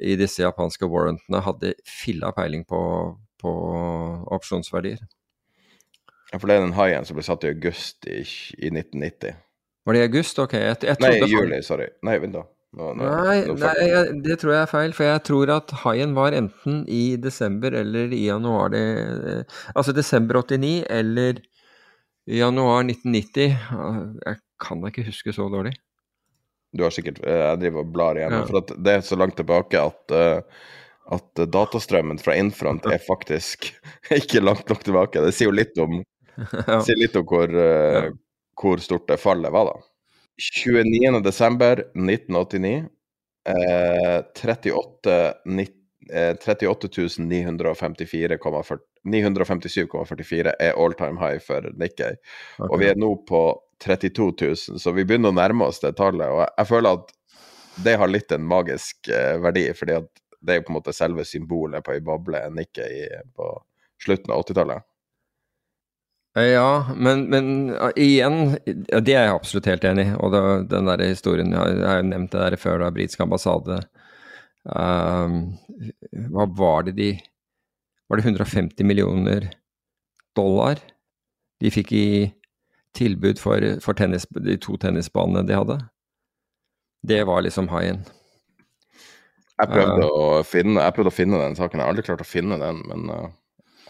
i disse japanske warrantene, hadde filla peiling på, på opsjonsverdier. Ja, For det er den haien som ble satt i august i, i 1990. Var det i august? Ok. Jeg, jeg Nei, i juli, sorry. Nei, vent da. Nå, nå, Nei, nå nei jeg. det tror jeg er feil. For jeg tror at haien var enten i desember eller i januar det, Altså desember 89 eller januar 1990. Jeg kan da ikke huske så dårlig. Du har sikkert eh, Jeg driver og blar igjennom, Ja. for at det er så langt tilbake at eh, at datastrømmen fra Infront er faktisk ikke langt nok tilbake. Det sier jo litt om, ja. sier litt om hvor, eh, Ja. hvor stort det fallet var, da. 29.12.1989. Eh, 38, nitt- eh, 38 957,44 er all time high for Nikkei. Og vi er nå på 32 000, så vi begynner å nærme oss det tallet. Og jeg, føler at det har litt en magisk eh, verdi, fordi at det er på en måte selve symbolet på ei boble Nikkei på slutten av 80-tallet. Ja, men, men igjen, det er jeg absolutt helt enig i. Og det, den der historien, jeg har- jo nevnt det der før, da britisk ambassade um, Hva var det de Var det 150 millioner dollar de fikk i tilbud for, for tennis, de to tennisbanene de hadde? Det var liksom haien. Jeg prøvde, å finne, jeg prøvde å finne den saken, jeg har aldri klart å finne den, men uh,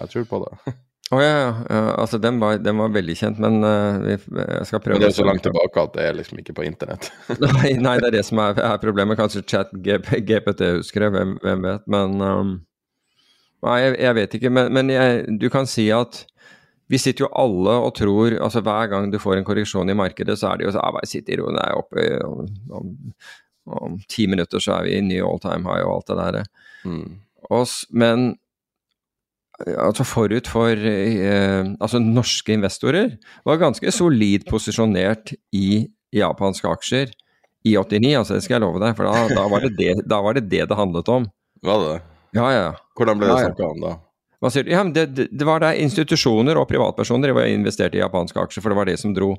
jeg tror på det. Å ja, ja, ja. Altså, den var, den var veldig kjent, men uh, vi, jeg skal prøve Men det er så langt tilbake at det er liksom ikke på internett. Nei, nei, det er det som er, er problemet. Kanskje chat GPT husker det, hvem, hvem vet. Men um, Nei, jeg, jeg vet ikke. Men, men jeg, du kan si at vi sitter jo alle og tror altså Hver gang du får en korreksjon i markedet, så er det jo sånn bare sitt i ro, det er oppe i- om, om, om ti minutter så er vi i ny all time high og alt det der. Mm. Men altså forut for eh, altså norske investorer var ganske solid posisjonert i japanske aksjer i 89, altså det skal jeg love deg, for da, da, var, det det, da var det det det handlet om. Var det det? Ja, ja. Hvordan ble det Ja, ja. snakka om da? Ja, det, det, var der institusjoner og privatpersoner var investert i japanske aksjer, for det var det som dro.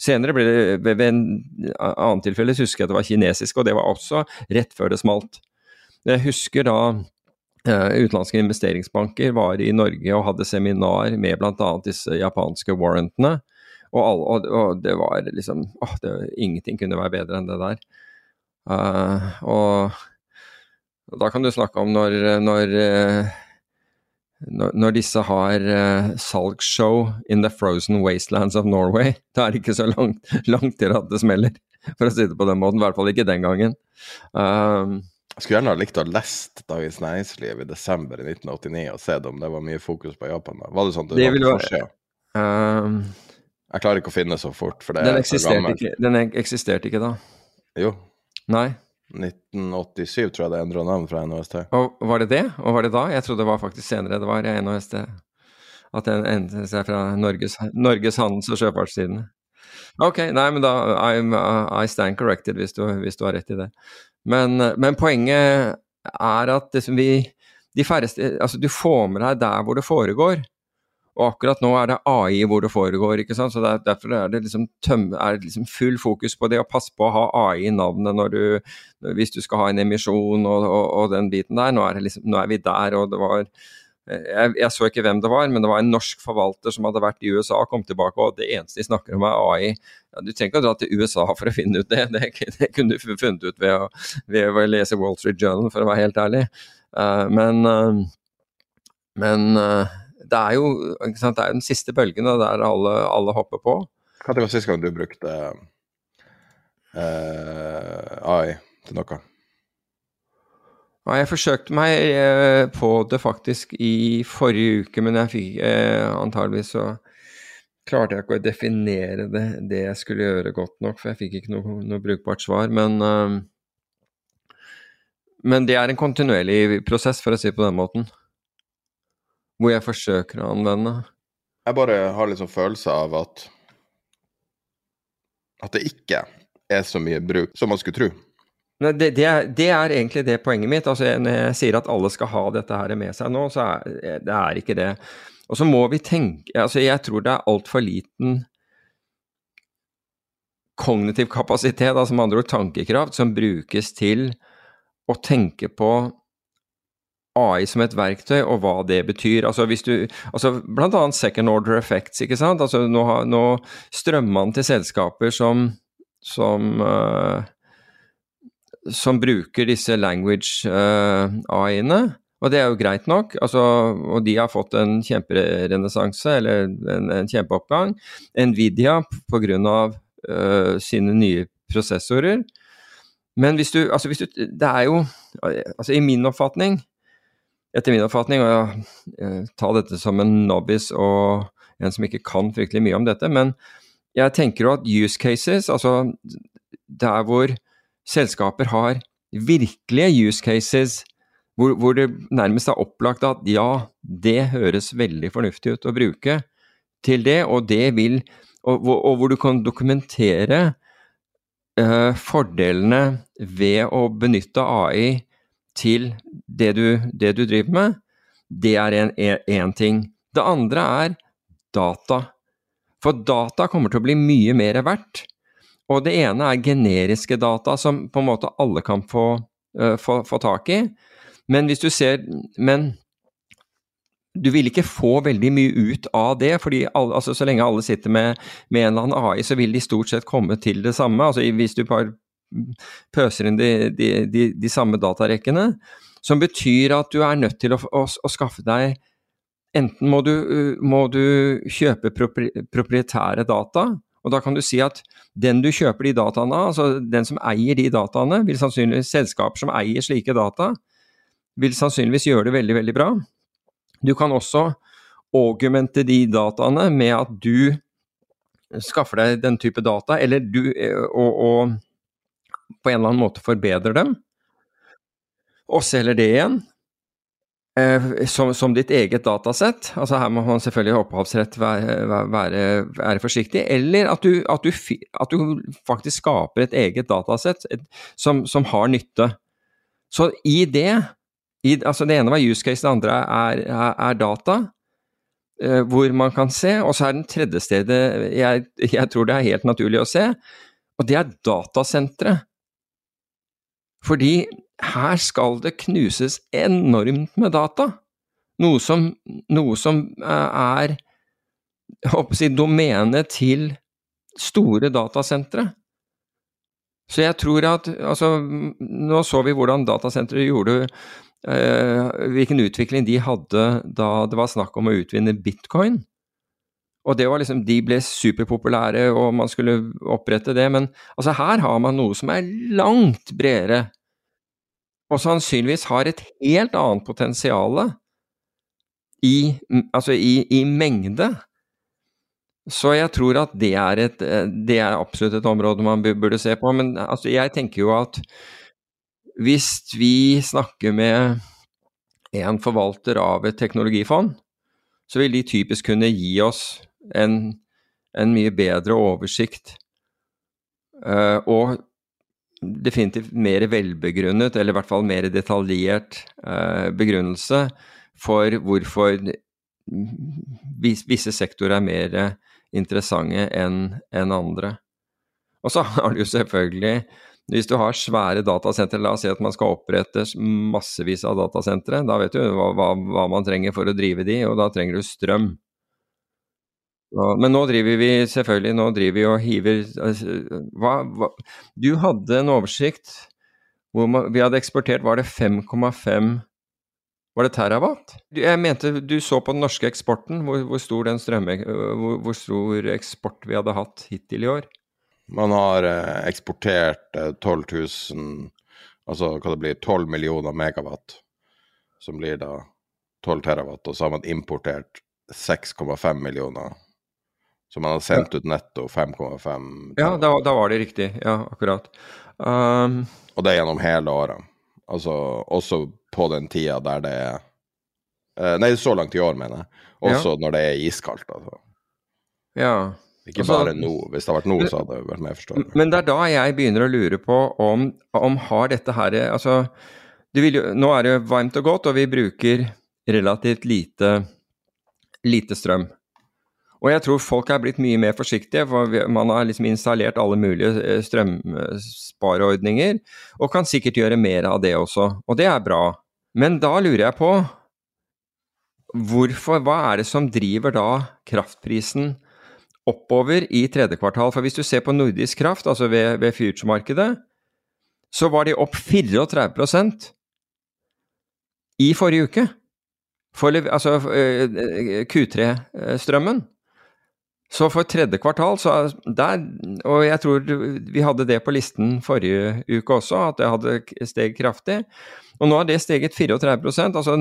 Senere ble det ved, ved en annen tilfelle husker jeg at det var kinesisk, og det var også rett før det smalt. Jeg husker da utenlandske investeringsbanker var i Norge og hadde seminar med bl.a. disse japanske warrantene. Og, alle, og, det var liksom åh, det, Ingenting kunne være bedre enn det der. Uh, og, og da kan du snakke om når, når, når, når disse har uh, salgsshow in the frozen wastelands of Norway. Da er det ikke så langt, langt til at det smeller, for å si det på den måten. I hvert fall ikke den gangen. Uh, jeg skulle gjerne ha likt å ha lest Dagens Næringsliv i desember i 1989 og sett om det var mye fokus på Japan. da. Var det sånn at det, var på? Uh, jeg klarer ikke å finne så fort, for det den er gammelt. Ikke, den eksisterte ikke da? Jo. Nei. 1987 tror jeg det endra navn fra NHST. Og Var det det? Og var det da? Jeg trodde det var faktisk senere det var NHST. At den endret seg fra Norges, Norges handels- og sjøfartstidene. Ok, nei, men da I'm, I stand corrected hvis du, hvis du, har rett i det. Men, men poenget er at liksom vi de færreste Altså, du får med deg der hvor det foregår. Og akkurat nå er det AI hvor det foregår, ikke sant? så der, derfor er det, liksom tømme, er det liksom full fokus på det å passe på å ha AI i navnet når du, hvis du skal ha en emisjon og, og, og den biten der. Nå er, liksom, nå er, vi der, og det var jeg, jeg, så ikke hvem det var, men det var en norsk forvalter som hadde vært i USA og kom tilbake, og det eneste de snakker om er AI. Ja, du trenger ikke å dra til USA for å finne ut det, det, det kunne du funnet ut ved å, ved å, lese Wall Street Journal, for å være helt ærlig. Uh, men, uh, men uh, det er jo sant, det er den siste bølgen der alle, alle hopper på. Når var sist gang du brukte AI til noe? Jeg forsøkte meg eh, på det faktisk i forrige uke, men jeg fikk eh, antageligvis så klarte jeg ikke å definere det, det, jeg skulle gjøre godt nok, for jeg fikk ikke noe, noe brukbart svar. Men, uh, men det er en kontinuerlig prosess, for å si det på den måten hvor jeg forsøker å anvende. Jeg bare har litt sånn følelse av at at det ikke er så mye bruk som man skulle tro. Det, det, er, det, er, egentlig det poenget mitt. Altså, når jeg sier at alle skal ha dette her med seg nå, så er det er ikke det. Og så må vi tenke altså Jeg tror det er altfor liten kognitiv kapasitet, altså med andre ord tankekraft, som brukes til å tenke på AI som et verktøy, og hva det betyr. Altså hvis du, altså Blant annet second order effects. ikke sant? Altså Nå, nå strømmer man til selskaper som, som, uh, som bruker disse language uh, AI-ene. Og det er jo greit nok, altså, og de har fått en kjemperenessanse, eller en, en, kjempeoppgang. Nvidia pga. Uh, sine nye prosessorer. Men hvis du, altså hvis du Det er jo altså I min oppfatning etter min oppfatning, og jeg tar dette som en novice og en som ikke kan fryktelig mye om dette, men jeg tenker jo at use cases, altså der hvor selskaper har virkelige use cases, hvor, hvor det nærmest er opplagt at ja, det høres veldig fornuftig ut å bruke til det, og det vil Og, og hvor du kan dokumentere uh, fordelene ved å benytte AI til det du, det du driver med, det er én ting. Det andre er data. For data kommer til å bli mye mer verdt. Og det ene er generiske data som på en måte alle kan få, uh, få, få tak i. Men hvis du ser Men du vil ikke få veldig mye ut av det, fordi alle, altså, så lenge alle sitter med, med, en eller annen AI, så vil de stort sett komme til det samme. Altså, hvis du bare pøser inn de, de, de, de, samme datarekkene, som betyr at du er nødt til å, å, å skaffe deg Enten må du, må du kjøpe propri, proprietære data, og da kan du si at den du kjøper de dataene av, altså den som eier de dataene, vil sannsynligvis selskaper som eier slike data, vil sannsynligvis gjøre det veldig, veldig bra. Du kan også augmente de dataene med at du skaffer deg den type data, eller du, og, og på en eller annen måte forbedrer dem, og selger det igjen eh, som, som, ditt eget datasett. Altså her må man selvfølgelig i opphavsrett være, være, være, forsiktig. Eller at du, at, du, at du, faktisk skaper et eget datasett som, som, har nytte. Så i det i, altså Det ene var use case, det andre er, er, er data. Uh, hvor man kan se, og så er den tredje stedet jeg, jeg tror det er helt naturlig å se, og det er datasenteret. Fordi her skal det knuses enormt med data. Noe som, noe som eh, er si, domene til store datasentre. Så jeg tror at altså, Nå så vi hvordan datasentre gjorde eh, Hvilken utvikling de hadde da det var snakk om å utvinne bitcoin. Og det var liksom, De ble superpopulære, og man skulle opprette det. Men altså, her har man noe som er langt bredere, og sannsynligvis har et helt annet potensial i, altså i, i mengde. Så jeg tror at det er, et, det er absolutt et område man burde se på. Men altså, jeg tenker jo at hvis vi snakker med en forvalter av et teknologifond, så vil de typisk kunne gi oss en, en mye bedre oversikt. Uh, og definitivt mer velbegrunnet, eller i hvert fall mer detaljert eh, begrunnelse for hvorfor visse sektorer er mer interessante enn en andre. Og så har du jo selvfølgelig hvis du har svære datasentre, la oss si at man skal opprette massevis av datasentre, da vet du hva, hva, hva, man trenger for å drive de, og da trenger du strøm. Men nå driver vi selvfølgelig nå driver vi og hiver altså, hva, hva, Du hadde en oversikt hvor man, vi hadde eksportert, var det 5,5 var det terawatt? Jeg mente du så på den norske eksporten, hvor, hvor, stor, den strømme, hvor, hvor, stor eksport vi hadde hatt hittil i år. Man har eh, eksportert eh, 12 000, altså hva det blir, 12 millioner megawatt, som blir da 12 terawatt, og så har man importert 6,5 millioner. Så man har sendt ut netto 5,5 Ja, da, da, var det riktig. Ja, akkurat. Um, og det gjennom hele året. Altså også på den tida der det er uh, Nei, så langt i år, mener jeg. Også ja. når det er iskaldt, altså. Ja. Ikke altså, bare nå. Hvis det hadde vært nå, så hadde det vært mer forståelig. Men det er da jeg begynner å lure på om, om har dette her Altså, jo, nå er det varmt og godt, og vi bruker relativt lite, lite strøm. Og jeg tror folk er blitt mye mer forsiktige, for man har liksom installert alle mulige eh, strømspareordninger, og kan sikkert gjøre mer av det også. Og det er bra. Men da lurer jeg på hvorfor, hva er det som driver da kraftprisen oppover i tredje kvartal? For hvis du ser på nordisk kraft, altså ved, ved future-markedet, så var de opp 34% i forrige uke. For, altså eh, Q3-strømmen. Så for tredje kvartal, så der, og jeg tror vi hadde det på listen forrige uke også, at det hadde steg kraftig. Og nå har det steget 34% altså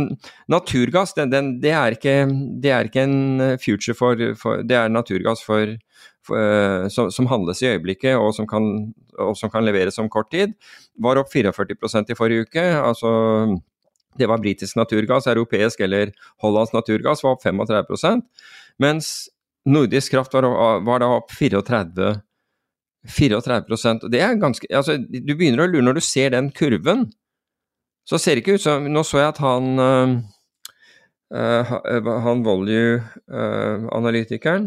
Naturgass den, den, det, er ikke, det, er ikke, en future for, for Det er naturgass for, for, som, som, handles i øyeblikket og som, kan, og som kan leveres om kort tid. Var opp 44% i forrige uke. altså det var britisk naturgass, europeisk eller hollandsk naturgass var opp 35% mens Nordisk Kraft var, var da opp 34 34 og Det er ganske altså, Du begynner å lure når du ser den kurven. Så ser det ikke ut som Nå så jeg at han uh, Han Volue-analytikeren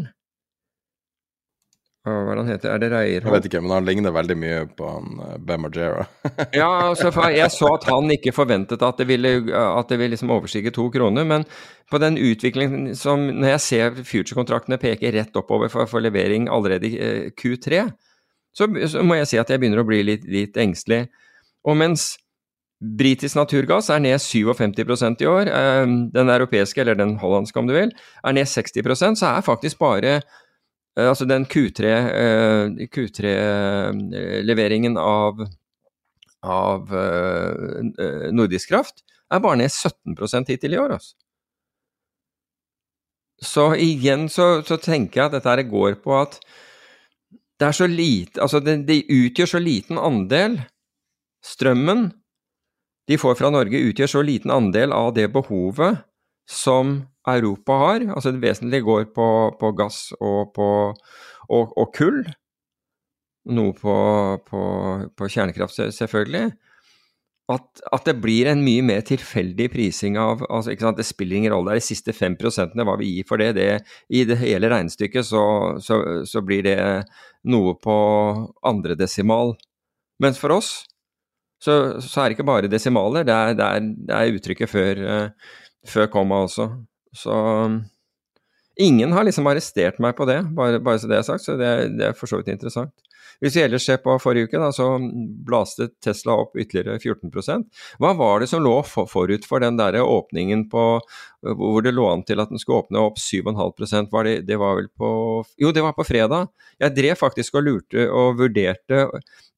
hva er han heter? Er det Reierholt? Jeg vet ikke, men han ligner veldig mye på han uh, Ben Margera. ja, altså, jeg så at han ikke forventet at det ville, at det ville liksom overstige to kroner, men på den utviklingen som Når jeg ser future-kontraktene peke rett oppover for, for levering allerede i uh, Q3, så, så, må jeg si at jeg begynner å bli litt, litt engstelig. Og mens Britisk naturgass er ned 57% i år. Uh, den europeiske, eller den hollandske om du vil, er ned 60% så er faktisk bare Eh, altså den Q3-leveringen Q3 av, av Nordisk Kraft er bare ned 17 hittil i år, altså. Så igjen så, så, tenker jeg at dette går på at det er så lite Altså, det, det utgjør så liten andel Strømmen de får fra Norge, utgjør så liten andel av det behovet som Europa har. Altså det vesentlige går på, på gass og, på, og, og kull. Noe på, på kjernekraft, selvfølgelig. At, at, det blir en mye mer tilfeldig prising av altså, Det spiller ingen rolle. Det er de siste fem prosentene hva vi gir for det. det I det hele regnestykket så, så, så, blir det noe på andre desimal. Mens for oss så, så er det ikke bare desimaler, det det det er uttrykket før, uh, før komma også. Så Ingen har liksom arrestert meg på det, bare, bare så det er sagt, så det, det er for så vidt interessant. Hvis vi ellers ser på forrige uke, da, så blaste Tesla opp ytterligere 14% Hva var det som lå forut for den der åpningen på hvor det lå an til at den skulle åpne opp 7,5% var det, det var vel på Jo, det var på fredag. Jeg drev faktisk og lurte og vurderte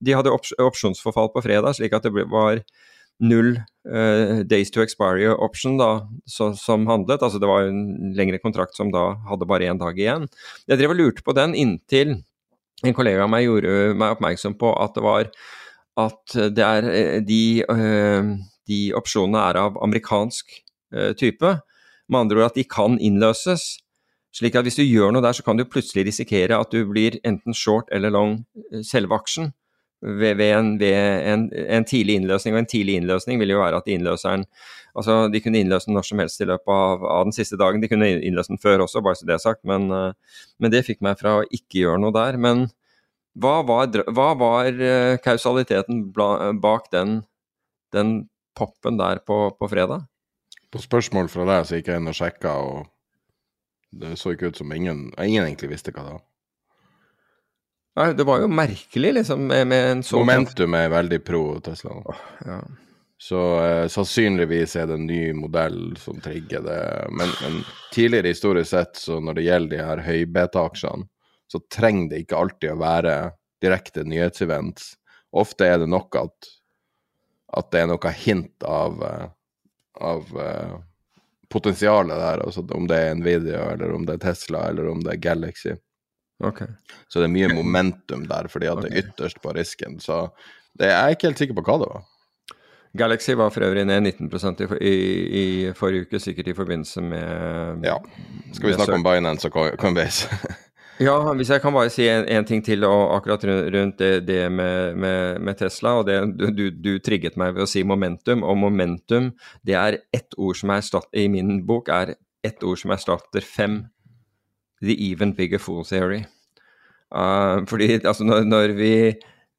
De hadde ops, opsjonsforfall på fredag, slik at det var null uh, days to expiry option da, så, som handlet. Altså det var en lengre kontrakt som da hadde bare én dag igjen. Jeg drev og lurte på den inntil en kollega av meg gjorde meg oppmerksom på at det var at det er eh, de, uh, de opsjonene er av amerikansk uh, type. Med andre ord at de kan innløses. Slik at hvis du gjør noe der, så kan du plutselig risikere at du blir enten short eller long selve aksjen ved, ved, en, ved en, en, tidlig innløsning. Og en tidlig innløsning ville jo være at innløseren Altså, de kunne innløse den når som helst i løpet av, av, den siste dagen. De kunne innløse den før også, bare så det er sagt, men, uh, men, det fikk meg fra å ikke gjøre noe der. Men hva var, hva var uh, kausaliteten bak den, den, poppen der på, på, fredag? På spørsmål fra deg så gikk jeg inn og sjekka, og det så ikke ut som ingen, ingen egentlig visste hva det var. Nei, det var jo merkelig, liksom, med, med en sånn Momentum er veldig pro Tesla. Oh, ja. Så eh, sannsynligvis er det en ny modell som trigger det. Men, men tidligere historisk sett, så når det gjelder de her høybeta-aksjene, så trenger det ikke alltid å være direkte nyhetsevent. Ofte er det nok at, at det er noe hint av, eh, av uh, potensialet der. Altså om det er Nvidia, eller om det er Tesla, eller om det er Galaxy. Okay. Så det er mye momentum der, fordi at okay. det er ytterst på risken. Så det, jeg er ikke helt sikker på hva det var. Galaxy var for øvrig ned 19 i, i, i, forrige uke, sikkert i forbindelse med Ja. Skal vi snakke om Binance og Coinbase? ja, hvis jeg kan bare si en, en ting til og akkurat rundt det, det med, med, med, Tesla. og det, du, du, trigget meg ved å si momentum, og momentum det er ett ord som er i min bok er ett ord som erstatter fem. The even bigger fool theory. Uh, fordi altså når, når vi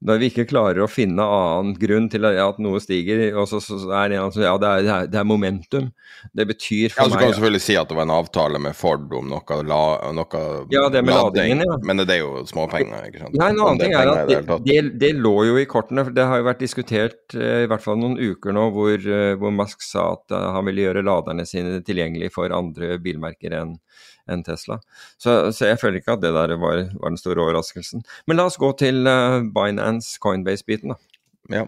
når vi ikke klarer å finne annen grunn til at noe stiger, og så, så er det en som ja, det er, det er, momentum. Det betyr for ja, altså, meg kan du selvfølgelig si at det var en avtale med Ford om noe, la, noe ja, det med ladingen, ja. men det er jo småpenger, ikke sant? Nei, en annen ting er at det, det, det, lå jo i kortene. for Det har jo vært diskutert eh, i hvert fall noen uker nå hvor, eh, hvor Musk sa at han ville gjøre laderne sine tilgjengelig for andre bilmerker enn enn Tesla. Så, så, jeg føler ikke at det der var, var, den store overraskelsen. Men la oss gå til uh, Binance Coinbase-biten, da. Ja.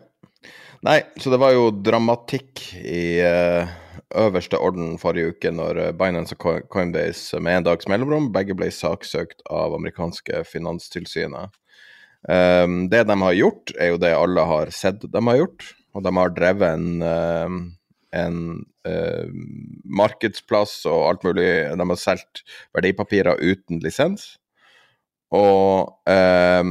Nei, så det var jo dramatikk i uh, øverste orden forrige uke når uh, Binance og Coinbase med en dags mellomrom begge ble saksøkt av amerikanske finanstilsynet. Um, det de har gjort, er jo det alle har sett de har gjort. Og de har drevet en en eh, markedsplass og alt mulig. De har solgt verdipapirer uten lisens. Og eh,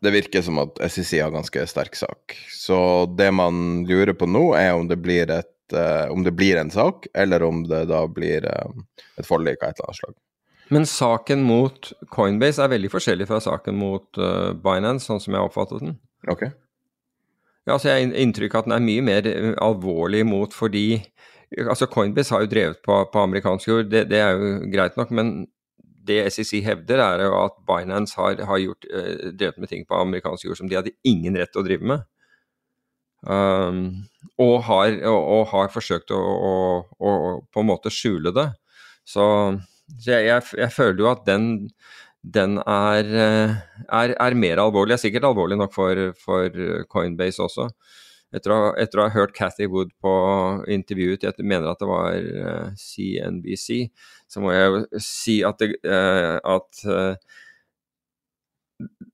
det virker som at SEC har ganske sterk sak. Så det man lurer på nå, er om det blir, et, eh, om det blir en sak, eller om det da blir eh, et forlik av et eller annet slag. Men saken mot Coinbase er veldig forskjellig fra saken mot uh, Binance, sånn som jeg oppfattet den. Okay. Ja, altså Jeg har inntrykk av at den er mye mer eh, alvorlig mot fordi altså Coinbase har jo drevet på, på amerikansk jord, det, det, er jo greit nok. Men det SEC hevder, er jo at Binance har, har gjort, uh, drevet med ting på amerikansk jord som de hadde ingen rett til å drive med. Um, og, har, og, og, har, forsøkt å, å, å, på en måte skjule det. Så, så jeg, jeg, jeg, føler jo at den den er, eh, er, er, mer alvorlig. Er sikkert alvorlig nok for, for Coinbase også. Etter å, etter å, ha hørt Cathy Wood på intervjuet, jeg mener at det var uh, eh, CNBC, så må jeg jo si at det, uh, at,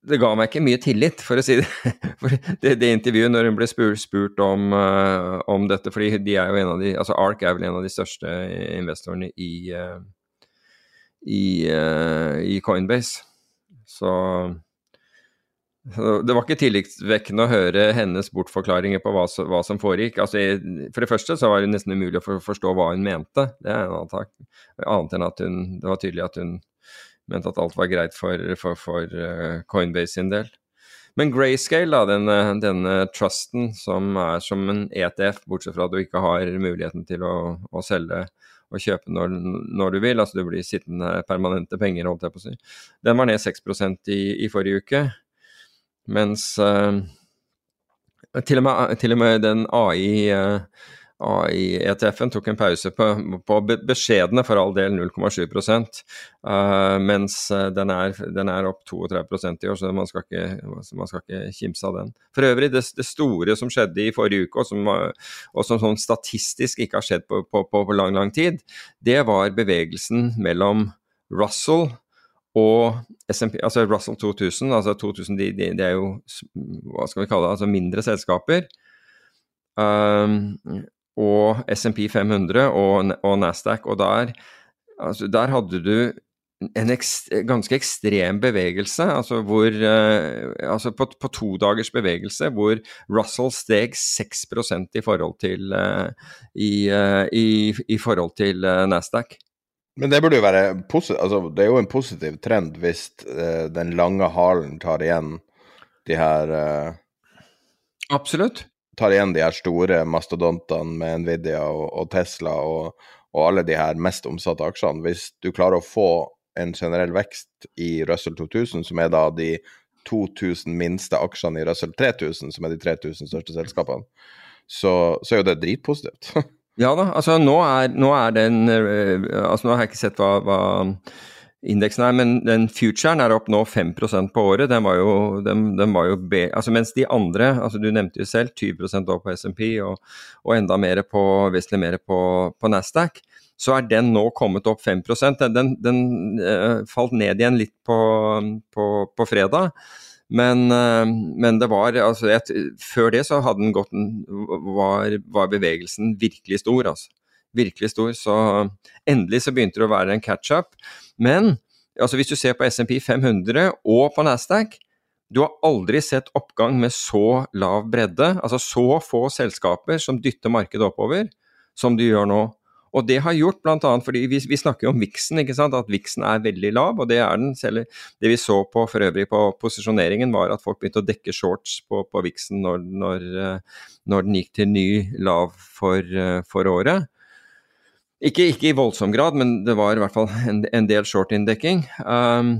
det ga meg ikke mye tillit, for å si det. For det, det intervjuet, når hun ble spurt, spurt om, om, dette, fordi de er jo en av de, altså ARK er vel en av de største investorene i, uh, i Coinbase. Så, det var ikke tillitvekkende å høre hennes bortforklaringer på hva, hva som foregikk. Altså, for det første så var det nesten umulig å for, forstå hva hun mente. Det er en annen tak. Annet enn at hun Det var tydelig at hun mente at alt var greit for, for, for uh, Coinbase sin del. Men Grayscale, da, denne, denne, trusten som er som en ETF, bortsett fra at du ikke har muligheten til å, å selge å kjøpe når, når, du vil. Altså du blir sittende permanente penger, holdt jeg på å si. Den var ned 6% i, i forrige uke. Mens uh, til, og med, til, og med, den AI uh, AI-ETF-en tok en pause på, på beskjedne, for all del, 0,7 uh, mens eh, den er, den er, opp 32% i år, så man skal, ikke, man skal ikke kimse av den. For øvrig, det, det, store som skjedde i forrige uke, og som, og som sånn statistisk ikke har skjedd på, på, på lang, lang tid, det var bevegelsen mellom Russell og SMP, altså Russell 2000, altså 2000 de, de, de, er jo hva skal vi kalle det, altså mindre selskaper. Um, og SMP 500 og, og Nasdaq. Og der, altså, der hadde du en ekst, ganske ekstrem bevegelse, altså hvor uh, altså på, på to dagers bevegelse hvor Russell steg 6% i forhold til, uh, i, uh, i, i, forhold til Nasdaq. Men det burde jo være altså, det er jo en positiv trend hvis den lange halen tar igjen de her Absolutt tar igjen de her store mastodontene med Nvidia og, og Tesla og, og, alle de her mest omsatte aksjene, hvis du klarer å få en generell vekst i Russell 2000, som er da de 2000 minste aksjene i Russell 3000, som er de 3000 største selskapene, så, så er jo det dritpositivt. ja da, altså nå er, nå er den eh, Altså nå har jeg ikke sett hva, hva indeksen er, men den futuren er opp nå 5% på året. Den var jo, den, den var jo be, altså Mens de andre, altså du nevnte jo selv 20% opp på SMP og, og, enda mer på, på, på Nasdaq, så er den nå kommet opp 5 Den, den, uh, falt ned igjen litt på, på fredag. Men, uh, men, det var altså et, Før det så hadde den gått var, var bevegelsen virkelig stor, altså virkelig stor. Så endelig så begynte det å være en catch-up. Men altså hvis du ser på SMP 500 og på Nasdaq, du har aldri sett oppgang med så lav bredde, altså så få selskaper som dytter markedet oppover, som du gjør nå. Og det har gjort bl.a. fordi vi, vi, snakker jo om viksen, ikke sant? at viksen er veldig lav, og det er den. Selv det vi så på for øvrig på posisjoneringen, var at folk begynte å dekke shorts på, på viksen når, når, eh, når, den gikk til ny lav for, eh, for året. Ikke, ikke, i voldsom grad, men det var i hvert fall en, en del short-inndekking. Um,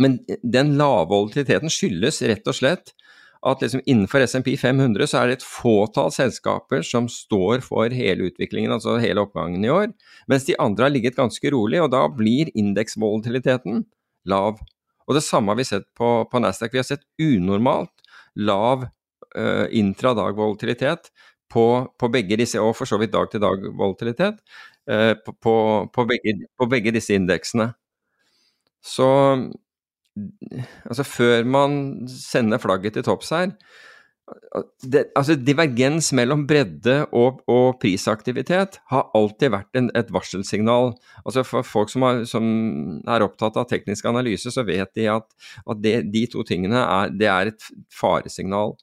men den lave volatiliteten skyldes rett og slett at liksom innenfor SMP 500 så er det et fåtall selskaper som står for hele utviklingen, altså hele oppgangen i år, mens de andre har ligget ganske rolig, og da blir indeksvolatiliteten lav. Og det samme har vi sett på, på Nasdaq. Vi har sett unormalt lav uh, intradag-volatilitet på, på, begge disse, og for så vidt dag-til-dag-volatilitet, eh, på, på, på, begge, disse indeksene. Så altså før man sender flagget til topps her det, altså Divergens mellom bredde og, og prisaktivitet har alltid vært en, et varselsignal. Altså For folk som, har, som, er opptatt av teknisk analyse, så vet de at, at det, de to tingene er, det er et faresignal.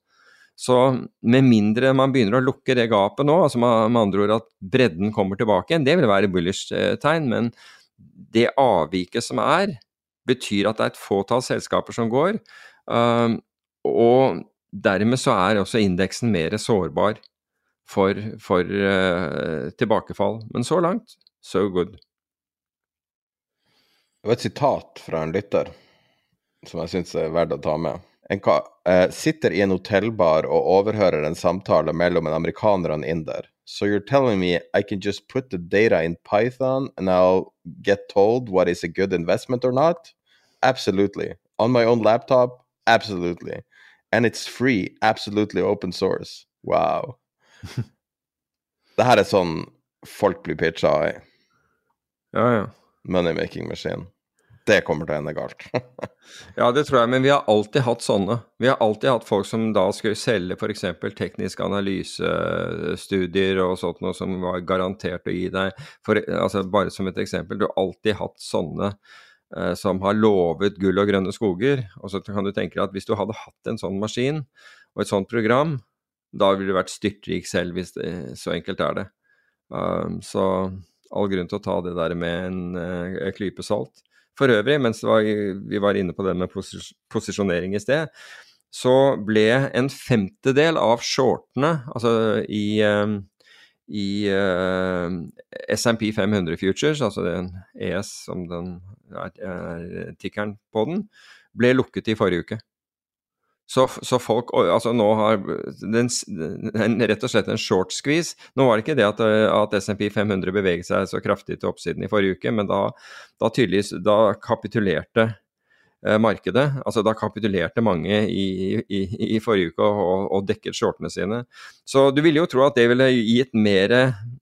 Så med mindre man begynner å lukke det gapet nå, altså med, andre ord at bredden kommer tilbake igjen, det vil være bullish-tegn, men det avviket som er, betyr at det er et fåtall selskaper som går. Um, og dermed så er også indeksen mer sårbar for, for uh, tilbakefall. Men så langt, so good. Det var et sitat fra en lytter som jeg syns er verdt å ta med en uh, sitter i en hotellbar og overhører en samtale mellom en amerikaner og en inder. So you're telling me I can just put the data in Python and I'll get told what is a good investment or not? Absolutely. On my own laptop? Absolutely. And it's free. Absolutely open source. Wow. det her er sånn folk blir pitcha i. Ja, ja. Money-making machine det kommer til å ende galt. ja, det tror jeg, men vi har alltid hatt sånne. Vi har alltid hatt folk som da skulle selge f.eks. tekniske analysestudier og sånt noe som var garantert å gi deg for, altså Bare som et eksempel, du har alltid hatt sånne eh, som har lovet gull og grønne skoger. Og så kan du tenke deg at hvis du hadde hatt en sånn maskin og et sånt program, da ville du vært styrtrik selv, hvis det, så enkelt er det. Um, så all grunn til å ta det der med en uh, klype salt. For øvrig, mens var, vi var inne på det med posis posisjonering i sted, så ble en femtedel av shortene, altså i, um, i uh, SMP 500 Futures, altså den ES som den er, er tikkeren på den, ble lukket i forrige uke. Så, så, folk altså nå har den, den, rett og slett en short squeeze. Nå var det ikke det at, at SMP 500 beveget seg så kraftig til oppsiden i forrige uke, men da, da tydeligvis da kapitulerte markedet. Altså Da kapitulerte mange i, i, i forrige uke og, og, dekket shortene sine. Så du ville jo tro at det ville gitt mer,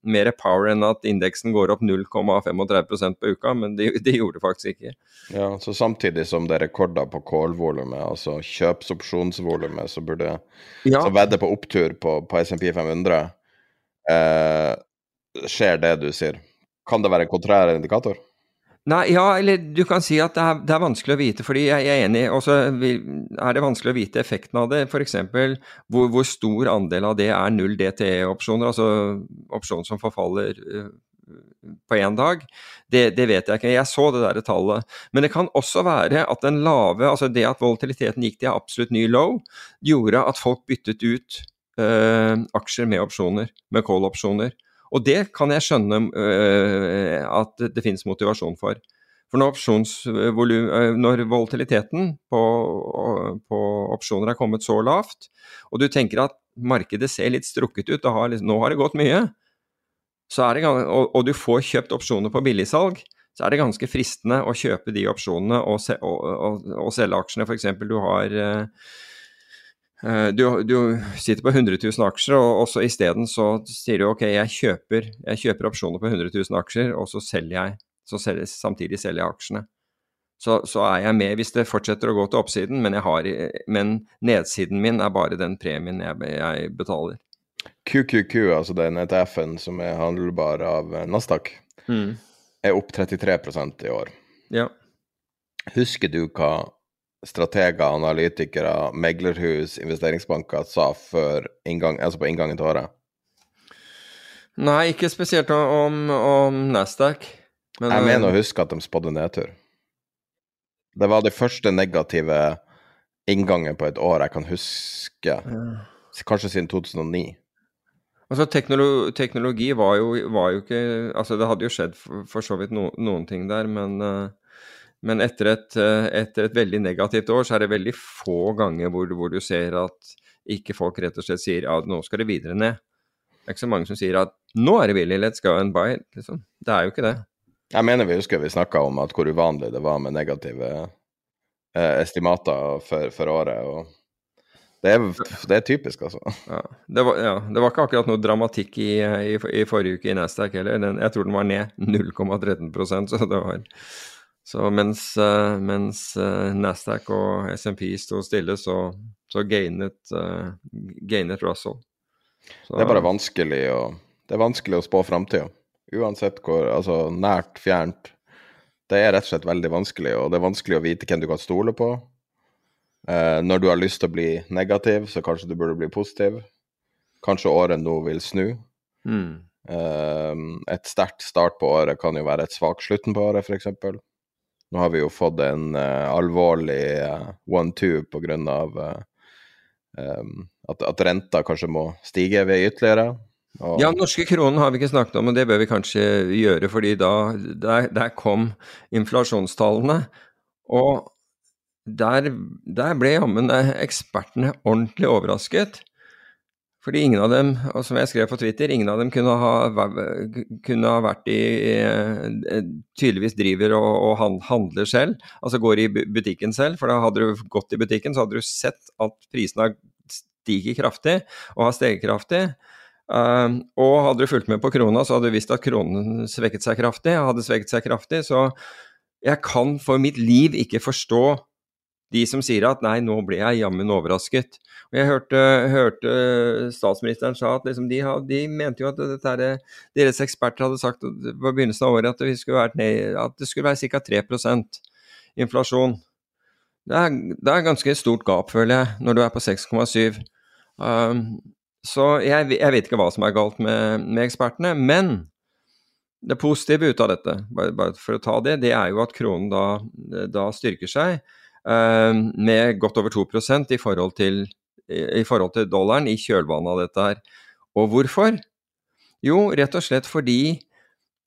mer power enn at indeksen går opp 0,35% på uka, men det, det, gjorde det faktisk ikke. Ja, så Samtidig som det er rekorder på call-volumet, altså kjøpsopsjonsvolumet, så burde ja. så vedde på opptur på, på SMP 500, eh, skjer det du sier. Kan det være en kontrær indikator? Nei, ja, eller du kan si at det er, det er vanskelig å vite, fordi jeg, er enig. Og så er det vanskelig å vite effekten av det. F.eks. Hvor, hvor stor andel av det er null DTE-opsjoner, altså opsjoner som forfaller uh, på én dag. Det, det, vet jeg ikke. Jeg så det der tallet. Men det kan også være at den lave, altså det at volatiliteten gikk til absolutt ny low, gjorde at folk byttet ut øh, aksjer med opsjoner, med call-opsjoner. Og det kan jeg skjønne uh, at det, finnes motivasjon for. For når, uh, når volatiliteten på, på, opsjoner er kommet så lavt, og du tenker at markedet ser litt strukket ut, har, nå har det gått mye, det, og, og, du får kjøpt opsjoner på billigsalg, så er det ganske fristende å kjøpe de opsjonene og, se, og, og selge aksjene. F.eks. du har Eh, du, du, sitter på 100 000 aksjer, og, og så isteden så sier du ok, jeg kjøper, jeg kjøper, opsjoner på 100 000 aksjer, og så selger jeg så selger, samtidig selger jeg aksjene. Så, så, er jeg med hvis det fortsetter å gå til oppsiden, men, har, men nedsiden min er bare den premien jeg, jeg betaler. QQQ, altså den ETF-en som er handelbar av Nasdaq, mm. er opp 33% i år. Ja. Husker du hva strateger, analytikere, meglerhus, investeringsbanker sa før inngang, altså på inngangen til året? Nei, ikke spesielt om, om Nasdaq. Men, jeg mener å eh, huske at de spådde nedtur. Det var de første negative inngangen på et år jeg kan huske. Kanskje siden 2009. Altså, teknologi, teknologi var, jo, var, jo, ikke Altså, det hadde jo skjedd for, for så vidt no, noen ting der, men uh, men etter et, eh, etter et, veldig negativt år, så er det veldig få ganger hvor, hvor, du ser at ikke folk rett og slett sier ja, nå skal det videre ned. Det er ikke så mange som sier at nå er det billig, let's go and buy. Liksom. Det er jo ikke det. Jeg mener vi husker vi snakka om at hvor uvanlig det var med negative eh, estimater for, for året. og det er, det er, typisk, altså. Ja det, var, ja det, var, ikke akkurat noe dramatikk i, i, i forrige uke i Nasdaq heller. Den, jeg tror den var ned 0,13% så det var så mens, uh, mens uh, Nasdaq og SMP sto stille, så, så gainet, uh, gainet, Russell. Så, det er bare vanskelig å, det er vanskelig å spå framtida. Uansett hvor altså, nært, fjernt. Det er rett og slett veldig vanskelig, og det er vanskelig å vite hvem du kan stole på. når du har lyst til å bli negativ, så kanskje du burde bli positiv. Kanskje året nå vil snu. Mm. et sterkt start på året kan jo være et svak slutten på året, f.eks. Nå har vi jo fått en uh, alvorlig uh, one-two pga. Uh, um, at, at renta kanskje må stige ved ytterligere. Og... Ja, norske kronen har vi ikke snakket om, og det bør vi kanskje gjøre. fordi da, der, der kom inflasjonstallene. Og der, der ble jammen ekspertene ordentlig overrasket. Fordi ingen av dem, og som jeg skrev på Twitter, ingen av dem kunne ha, kunne ha vært i eh, Tydeligvis driver og, og, handler selv, altså går i butikken selv. For da hadde du gått i butikken, så hadde du sett at prisene stiger kraftig, og har steget kraftig. Uh, og hadde du fulgt med på krona, så hadde du visst at kronen svekket seg kraftig. Hadde svekket seg kraftig, så jeg kan for mitt liv ikke forstå de som sier at nei, nå ble jeg jammen overrasket. Og Jeg hørte, hørte statsministeren sa at liksom de, de, mente jo at dette, deres eksperter hadde sagt på begynnelsen av året at det skulle være, være ca. 3% inflasjon. Det er, det er ganske stort gap, føler jeg, når du er på 6,7. Um, så jeg, jeg, vet ikke hva som er galt med, med ekspertene. Men det positive ut av dette, bare, bare, for å ta det, det er jo at kronen da, da styrker seg. Eh, med godt over 2% i forhold, til, i forhold til dollaren i kjølvannet av dette her. Og hvorfor? Jo, rett og slett fordi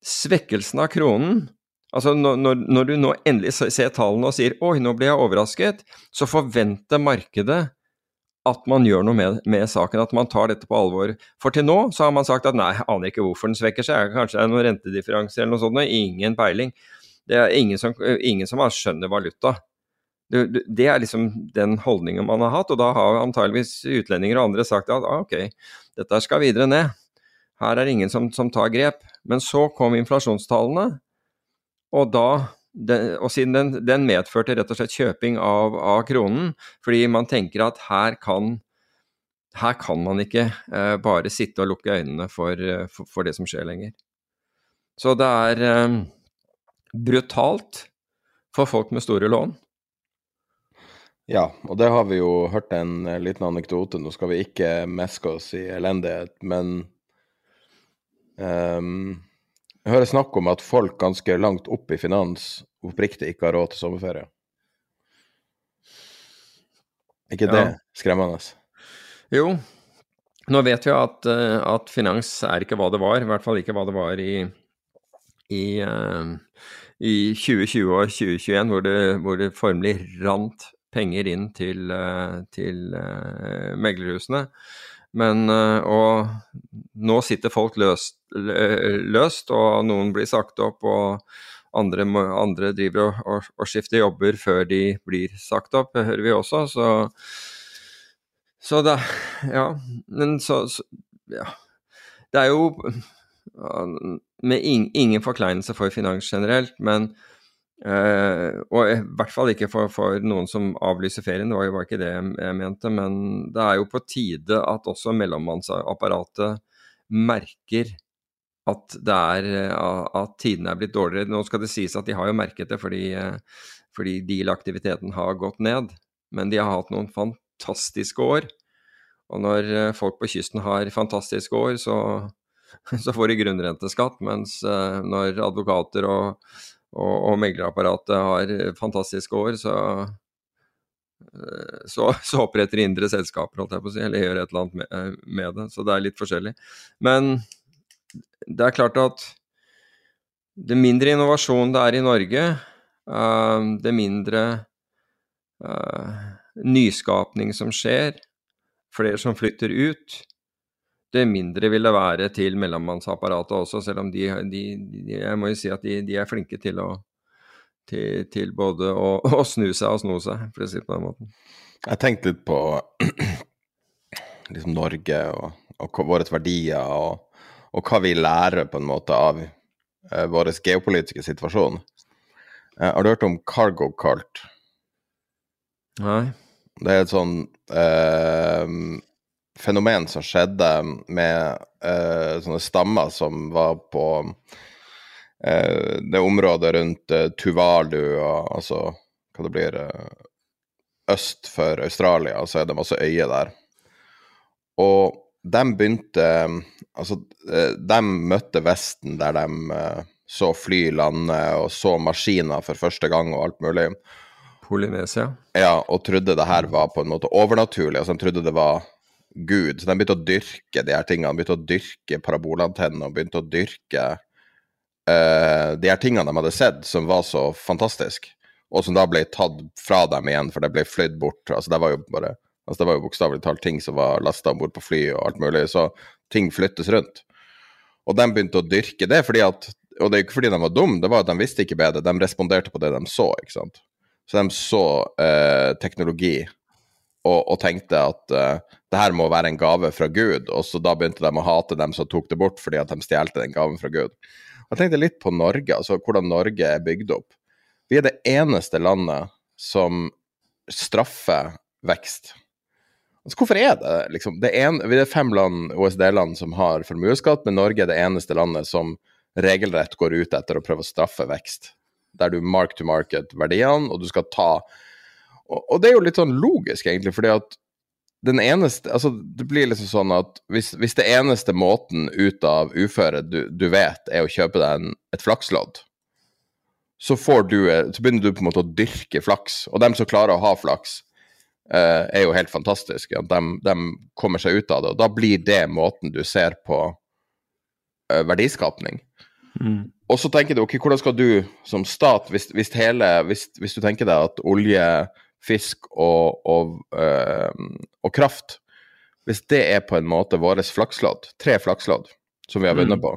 svekkelsen av kronen Altså når, når, du nå endelig ser tallene og sier 'oi, nå ble jeg overrasket', så forventer markedet at man gjør noe med, med, saken, at man tar dette på alvor. For til nå så har man sagt at nei, jeg aner ikke hvorfor den svekker seg, kanskje det er noen rentedifferanser eller noe sånt, ingen peiling. Det er ingen som, ingen som skjønner valuta. Det, er liksom den holdningen man har hatt, og da har antageligvis utlendinger og andre sagt at ah, ok, dette skal videre ned. Her er det ingen som, som tar grep. Men så kom inflasjonstallene, og da den, og siden den, den, medførte rett og slett kjøping av, av, kronen, fordi man tenker at her kan, her kan man ikke eh, bare sitte og lukke øynene for, eh, for, for, det som skjer lenger. Så det er eh, brutalt for folk med store lån. Ja, og det har vi jo hørt en eh, liten anekdote. Nå skal vi ikke meske oss i elendighet, men um, jeg hører snakk om at folk ganske langt opp i finans oppriktig ikke har råd til sommerferie. ikke det ja. skremmende? Jo, nå vet vi at, eh, at, finans er ikke hva det var, i hvert fall ikke hva det var i, i, uh, i 2020 og 2021, hvor det, hvor det formelig rant penger inn til, uh, til uh, meglerhusene. Men og nå sitter folk løst, løst, og noen blir sagt opp, og andre, andre driver og, og, og, skifter jobber før de blir sagt opp, det hører vi også. Så, så det Ja. Men så, så, Ja. Det er jo med ingen forkleinelse for finans generelt, men Uh, og i hvert fall ikke for, for, noen som avlyser ferien, det var jo ikke det jeg mente. Men det er jo på tide at også mellommannsapparatet merker at, er, eh, at tidene er blitt dårligere. Nå skal det sies at de har jo merket det fordi, eh, fordi deal-aktiviteten har gått ned. Men de har hatt noen fantastiske år. Og når folk på kysten har fantastiske år, så, så får de grunnrenteskatt. Mens når advokater og, og, og meglerapparatet har fantastiske år, så, så, så oppretter indre selskaper, holdt jeg på å si, eller gjør et eller annet med, med det. Så det er litt forskjellig. Men det er klart at det mindre innovasjon det er i Norge, det mindre nyskapning som skjer, flere som flytter ut, det mindre vil det være til mellommannsapparatet også, selv om de, de, de, Jeg må jo si at de, de er flinke til å til, til både å, å, snu seg og sno seg, for å si det på den måten. Jeg tenkte litt på liksom Norge og, og våre verdier og og hva vi lærer på en måte av uh, vår geopolitiske situasjon. Uh, har du hørt om cargo cult? Nei. Det er et sånn uh, fenomen som skjedde med sånne stammer som var på det området rundt Tuvalu og altså hva det blir øst for Australia, og så er det masse øyer der. Og de begynte Altså, de møtte Vesten der de uh, så fly lande og så maskiner for første gang og alt mulig. Polynesia? Ja, og trodde det her var på en måte overnaturlig. altså De trodde det var Gud. Så de begynte å dyrke de her tingene. De begynte å dyrke parabolantennene og begynte å dyrke uh, de her tingene de hadde sett, som var så fantastisk. Og som da ble tatt fra dem igjen, for det ble flydd bort. altså Det var jo bare Altså Det var jo bokstavelig talt ting som var lasta om bord på fly og alt mulig, så ting flyttes rundt. Og de begynte å dyrke det, fordi at, og det er ikke fordi de var dumme, det var at de visste ikke bedre, de responderte på det de så. ikke sant? Så de så eh, teknologi og, og, tenkte at uh, det her må være en gave fra Gud, og så da begynte de å hate dem som tok det bort fordi at de stjelte den gaven fra Gud. Jeg tenkte litt på Norge, altså hvordan Norge er bygd opp. Vi er det eneste landet som straffer vekst. Altså, hvorfor er det liksom det er, en, Vi er fem land, OECD-land som har formuesskatt, men Norge er det eneste landet som regelrett går ut etter å prøve å straffe vekst. Der du mark to market verdiene, og du skal ta og, og, det er jo litt sånn logisk, egentlig, fordi at den eneste Altså, det blir liksom sånn at hvis, hvis det eneste måten ut av uføret du, du vet, er å kjøpe deg en, et flakslodd, så, får du, så begynner du på en måte å dyrke flaks. Og dem som klarer å ha flaks, eh, er jo helt fantastiske. De, de, kommer seg ut av det. Og da blir det måten du ser på eh, verdiskapning. Mm. Og så tenker du ok, hvordan skal du som stat, hvis, hvis, hele, hvis, hvis du tenker deg at olje, fisk og, og, øh, og kraft Hvis det er på en måte våre flakslodd, tre flakslodd som vi har vunnet Mm. på,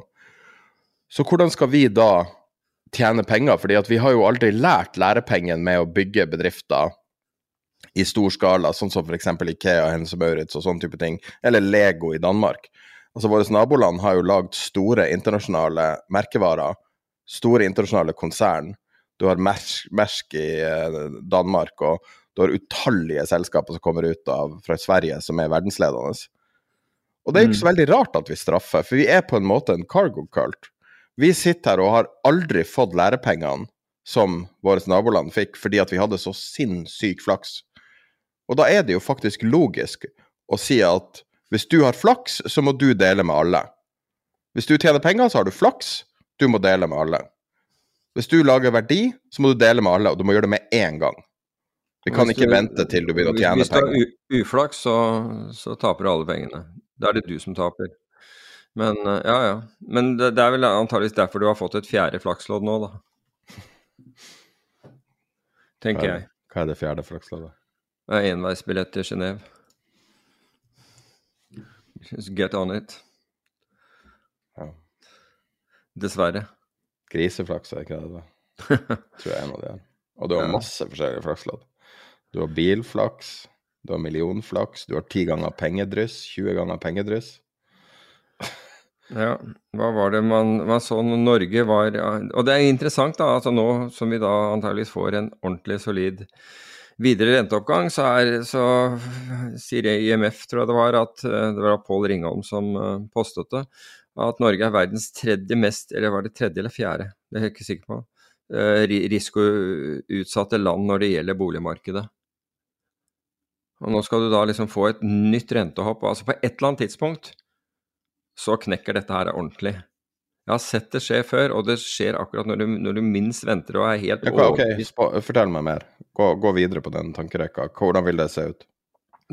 så hvordan skal vi da tjene penger? Fordi vi har jo aldri lært lærepengen med å bygge bedrifter i stor skala, sånn som f.eks. Ikea, Hennes og Maurits og sånne type ting, eller Lego i Danmark. Altså Våre naboland har jo lagd store internasjonale merkevarer, store internasjonale konsern. Du har Mersk, Mersk i eh, Danmark, og du har utallige selskaper som kommer ut av fra Sverige som er verdensledende. Og det er ikke så veldig rart at vi straffer, for vi er på en måte en cargo cult. Vi sitter her og har aldri fått lærepengene som våre naboland fikk, fordi at vi hadde så sinnssyk flaks. Og da er det jo faktisk logisk å si at hvis du har flaks, så må du dele med alle. Hvis du tjener penger, så har du flaks, du må dele med alle. Hvis du lager verdi, så må du dele med alle, og du må gjøre det med én gang. Vi kan Hvis ikke du- vente til du begynner å tjene penger. Hvis du har uflaks, så, så taper du alle pengene. Da er det du som taper. Men eh, ja, ja. Men det, det er vel antakeligvis derfor du har fått et fjerde flakslodd nå, da. Tenker jeg. Hva er det fjerde flaksloddet? Det enveisbillett til Genéve. Just get on it. Ja. Dessverre. Griseflaks, er ikke det det? Tror jeg er en av de her. Og du har masse forskjellige flakslodd. Du har bilflaks, du har millionflaks, du har ti ganger pengedryss, 20 ganger pengedryss. Ja, hva var det man, man så Norge var Og det er interessant, da. altså Nå som vi da antageligvis får en ordentlig solid videre renteoppgang, så, er, så sier IMF, tror jeg det var, at eh, det var Pål Ringholm som eh, postet det, at Norge er verdens tredje mest, eller var det tredje eller fjerde, det er jeg ikke sikker på, eh, risikoutsatte land når det gjelder boligmarkedet. Og nå skal du da liksom få et nytt rentehopp. altså På et eller annet tidspunkt så knekker dette her ordentlig. Jeg har sett det skje før, og det skjer akkurat når du, når du minst venter og er helt Ja, ok, overbevist. Fortell meg mer. Gå, gå videre på den tankerekka. Hvordan vil det se ut?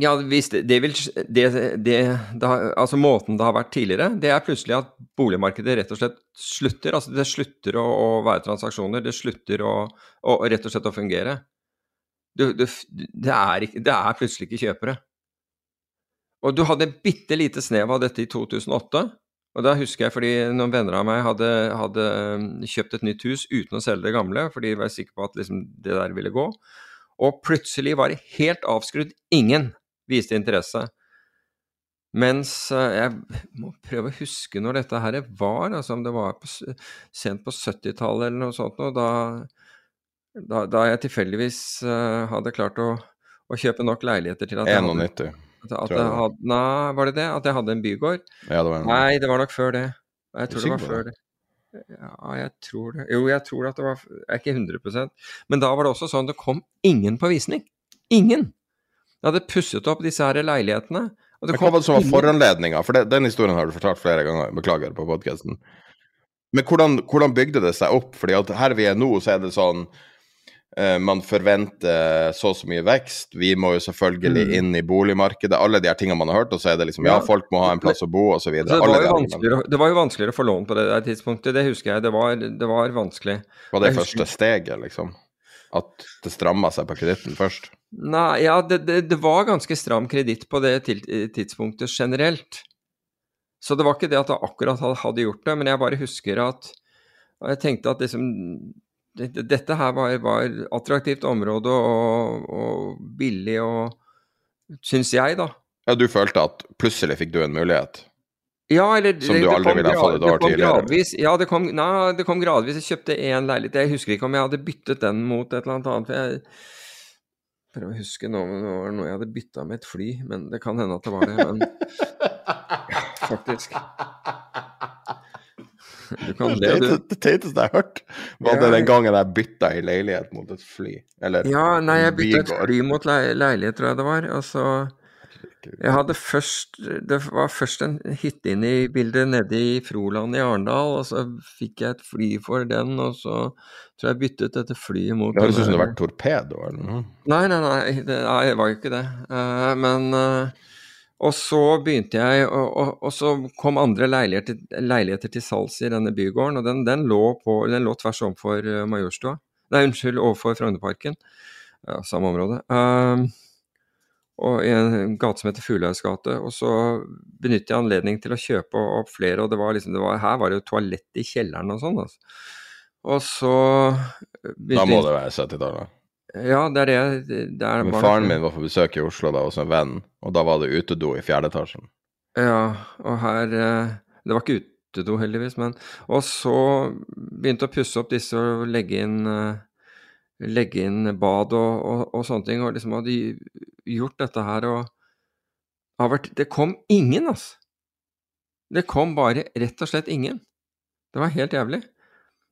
Ja, det, det vil det, det, har, Altså måten det har vært tidligere, det er plutselig at boligmarkedet rett og slett slutter. Altså det slutter å, å være transaksjoner, det slutter å, å rett og slett å fungere. Du, du, er ikke, det er plutselig ikke kjøpere. Og du hadde bitte lite snev av dette i 2008. Og da husker jeg fordi noen venner av meg hadde, hadde um, kjøpt et nytt hus uten å selge det gamle, fordi de var sikre på at liksom, det der ville gå. Og plutselig var det helt avskrudd. Ingen viste interesse. Mens eh, jeg må prøve å huske når dette her var, altså om det var på, sent på 70-tallet eller noe sånt, og da, da, da jeg tilfeldigvis eh, hadde klart å, å kjøpe nok leiligheter til at jeg hadde, 91. at, jeg hadde Nei, var det det? At jeg hadde en bygård? Ja, det var en Nei, det var nok før det. Jeg tror det var før det. Ja, jeg tror det. Jo, jeg tror at det var Jeg er ikke 100% Men da var det også sånn det kom ingen på visning. Ingen! Jeg hadde pusset opp disse her leilighetene. Men hva var det som var foranledninga? For det, den historien har du fortalt flere ganger, beklager, på podkasten. Men hvordan, hvordan bygde det seg opp? Fordi at her vi er nå, så er det sånn eh, Man forventer så og så mye vekst. Vi må jo selvfølgelig inn i boligmarkedet. Alle de her tingene man har hørt. Og så er det liksom ja, Mm. Folk må ha en plass å bo, osv. Så det, var det var jo vanskeligere å få lån på det der tidspunktet, det husker jeg. Det var, det var vanskelig. Var det første steget, liksom? At det stramma seg på kreditten først? Nei, ja, det, det, det var ganske stram kreditt på det tidspunktet generelt. Så det var ikke det at jeg akkurat hadde, gjort det, men jeg bare husker at Jeg tenkte at liksom det, det- Dette her var, var attraktivt område og, og billig og Syns jeg, da. Ja, du følte at plutselig fikk du en mulighet? Ja, eller Som du aldri ville ha fått et år tidligere. Gradvis, ja, det kom, nei, det kom gradvis. Jeg kjøpte én leilighet. Jeg husker ikke om jeg hadde byttet den mot et eller annet annet. for jeg prøver å huske nå, det var noe jeg hadde bytta med et fly, men det kan hende at det var det. Men faktisk. Du kan Det, du. det, det teiteste jeg har hørt, var Ja. det den gangen jeg bytta i leilighet mot et fly. Eller Ja, nei, jeg bytta et fly mot le leilighet, tror jeg det var. Altså Jeg hadde først Det var først en hytte inne i bildet nede i Froland i Arendal, og så fikk jeg et fly for den, og så tror jeg byttet dette flyet mot Det høres ut som det har vært torpedo eller noe. Nei, nei, nei, det, nei, det var jo ikke det. Uh, men uh, Og så begynte jeg, og, og, og så kom andre leiligheter, leiligheter, til salgs i denne bygården, og den, den, lå, på, den lå, tvers overfor uh, Majorstua. Nei, unnskyld, overfor Frognerparken. Ja, samme område. Um, og i en gate som heter Fuglehaugs gate. Og så benyttet jeg anledningen til å kjøpe opp flere, og det var liksom, det var, her var det jo toalett i kjelleren og sånn. Altså. Og så Da må det være 70-tallet? Ja, det er det. det er Men faren min var på besøk i Oslo da hos en venn, og da var det utedo i fjerde etasjen. Ja, og her eh, Det var ikke utedo, heldigvis, men Og så begynte å pusse opp disse og legge inn eh, legge inn bad og, og, og, sånne ting, og liksom hadde gjort dette her og har vært Det kom ingen, altså! Det kom bare rett og slett ingen. Det var helt jævlig.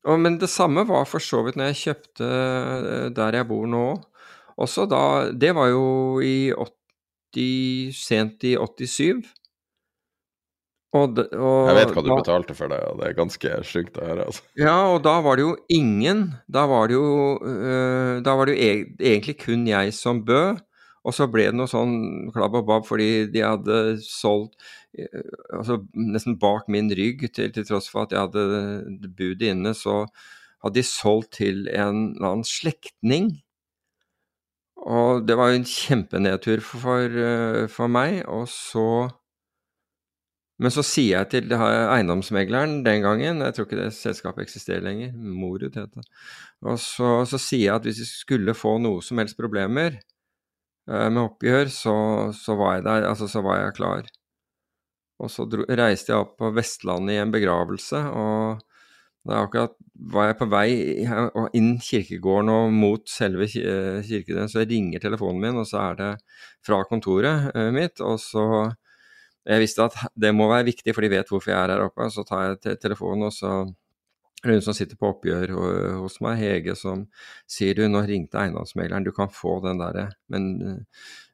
Og, men det samme var for så vidt når jeg kjøpte eh, der jeg bor nå også. Da, det var jo i 80, sent i 87. Og, og, jeg vet hva du da, betalte for det, og det er ganske sjukt å høre. Altså. Ja, og da var det jo ingen. Da var det jo, øh, da var det jo e egentlig kun jeg som bød. Og så ble det noe sånn klabb og babb fordi de hadde solgt Eh, altså nesten bak min rygg, til, til, tross for at jeg hadde budet inne, så hadde de solgt til en eller annen slektning. Og det var jo en kjempenedtur for, eh, for meg. Og så Men så sier jeg til eiendomsmegleren den gangen, jeg tror ikke det selskapet eksisterer lenger, Morud heter det, og så, så, sier jeg at hvis vi skulle få noe som helst problemer med oppgjør, så, så, var jeg der, altså så var jeg klar. Og så dro, reiste jeg opp på Vestlandet i en begravelse, og da akkurat var jeg på vei inn kirkegården og mot selve kirkedøren, så ringer telefonen min, og så er det fra kontoret eh, mitt. Og så Jeg visste at det må være viktig, for de vet hvorfor jeg er her oppe. Så tar jeg telefonen, og så hun som sitter på oppgjør hos meg, Hege, som sier du, nå ringte eiendomsmegleren, du kan få den derre, men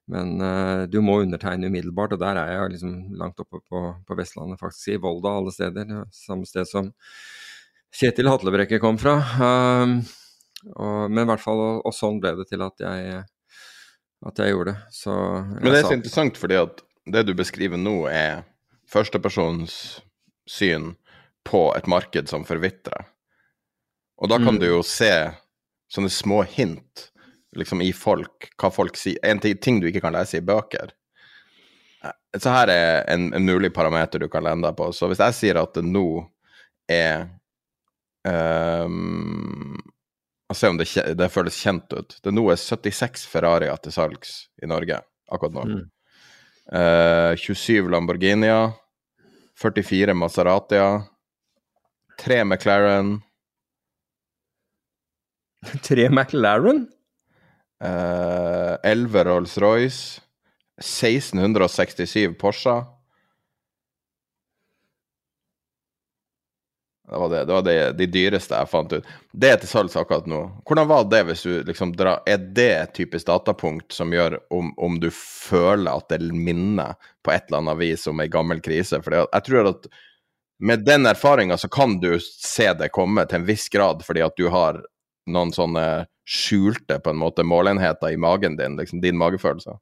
men uh, du må undertegne umiddelbart, og der er jeg liksom langt oppe på, på Vestlandet, faktisk. I Volda, alle steder. Samme sted som Kjetil Hatlebrekke kom fra. Um, og, men i hvert fall, og, og, sånn ble det til at jeg, at jeg gjorde det. Så Men det er så interessant, fordi at det du beskriver nå, er førstepersonens syn på et marked som forvitrer. Og da kan mm. du jo se sånne små hint liksom i folk, hva folk sier. En ting du ikke kan lese i bøker. Eh, så her er en, en mulig parameter du kan lene deg på. Så hvis jeg sier at det nå er um, Se om det, det, føles kjent ut. Det nå er 76 Ferrarier til salgs i Norge akkurat nå. Mm. Uh, 27 Lamborghinier. 44 Maseratia. 3 McLaren. Tre McLaren? Uh, 11 Rolls-Royce. 1667 Porsche. Det var, det, det var det, de dyreste jeg fant ut. Det er til salgs akkurat nå. Hvordan var det hvis du liksom drar Er det et typisk datapunkt som gjør om, om, du føler at det minner på et eller annet vis om ei gammel krise? For jeg tror at med den erfaringa så kan du se det komme til en viss grad, fordi at du har noen sånne skjulte på en måte målenheter i magen din, liksom din magefølelse?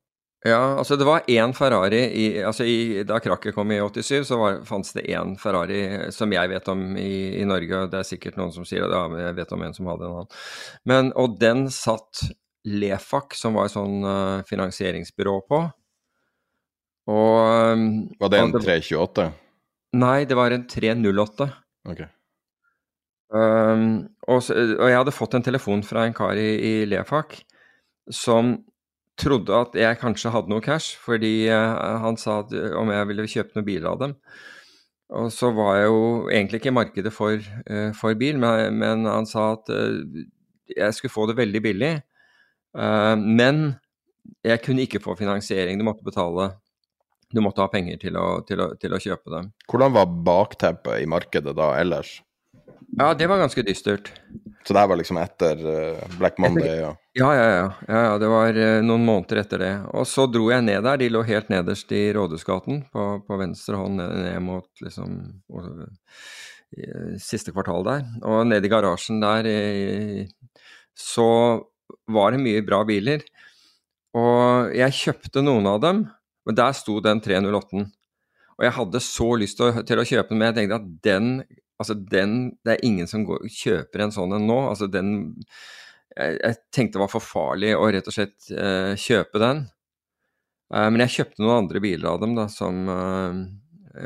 Ja, altså det var én Ferrari i, altså i, Da krakket kom i 87, så fantes det én Ferrari som jeg vet om i, i, Norge. Det er sikkert noen som sier det, ja, jeg vet om en som hadde en annen. Men, og den satt Lefac, som var et sånn uh, finansieringsbyrå på. Og Var det en 328? Nei, det var en 308. Okay. Um, og, og, jeg hadde fått en telefon fra en kar i, i Lefak som trodde at jeg kanskje hadde noe cash, fordi uh, han sa at, om jeg ville kjøpe noen biler av dem. Og så var jeg jo egentlig ikke i markedet for, uh, for bil, men, men, han sa at uh, jeg skulle få det veldig billig. men jeg kunne ikke få finansiering, du måtte betale du måtte ha penger til å, til å, til å kjøpe dem. Hvordan var bakteppet i markedet da ellers? Ja, det var ganske dystert. Så det her var liksom etter uh, Black Monday? Ja. Ja, ja, ja, ja. Det var uh, noen måneder etter det. Og så dro jeg ned der. De lå helt nederst i Rådhusgaten, på, på venstre hånd ned, mot liksom uh, siste kvartal der. Og nede i garasjen der så var det mye bra biler. Og jeg kjøpte noen av dem, Men der sto den 308-en. Og jeg hadde så lyst til å, til å, kjøpe den, men jeg tenkte at den Altså, den Det er ingen som går, kjøper en sånn en nå. Altså, den jeg, jeg, tenkte det var for farlig å rett og slett eh, kjøpe den. Eh, men jeg kjøpte noen andre biler av dem, da, som eh,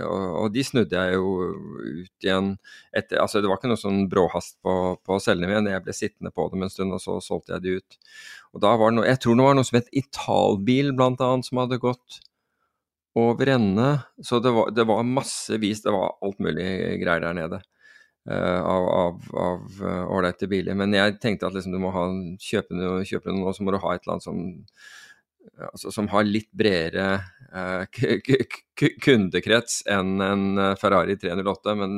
og, og, de snudde jeg jo ut igjen etter Altså, det var ikke noe sånn bråhast på, på å selge dem igjen. Jeg ble sittende på dem en stund, og så solgte jeg de ut. Og da var det noe Jeg tror det var noe som het Italbil, blant annet, som hadde gått over ende. Så det var, det var massevis Det var alt mulig greier der nede. Uh, av ålreite uh, biler. Men jeg tenkte at liksom, du må ha, kjøpe noe, noe, så må du ha et eller annet som altså, som har litt bredere eh, kundekrets enn en eh, Ferrari 308, men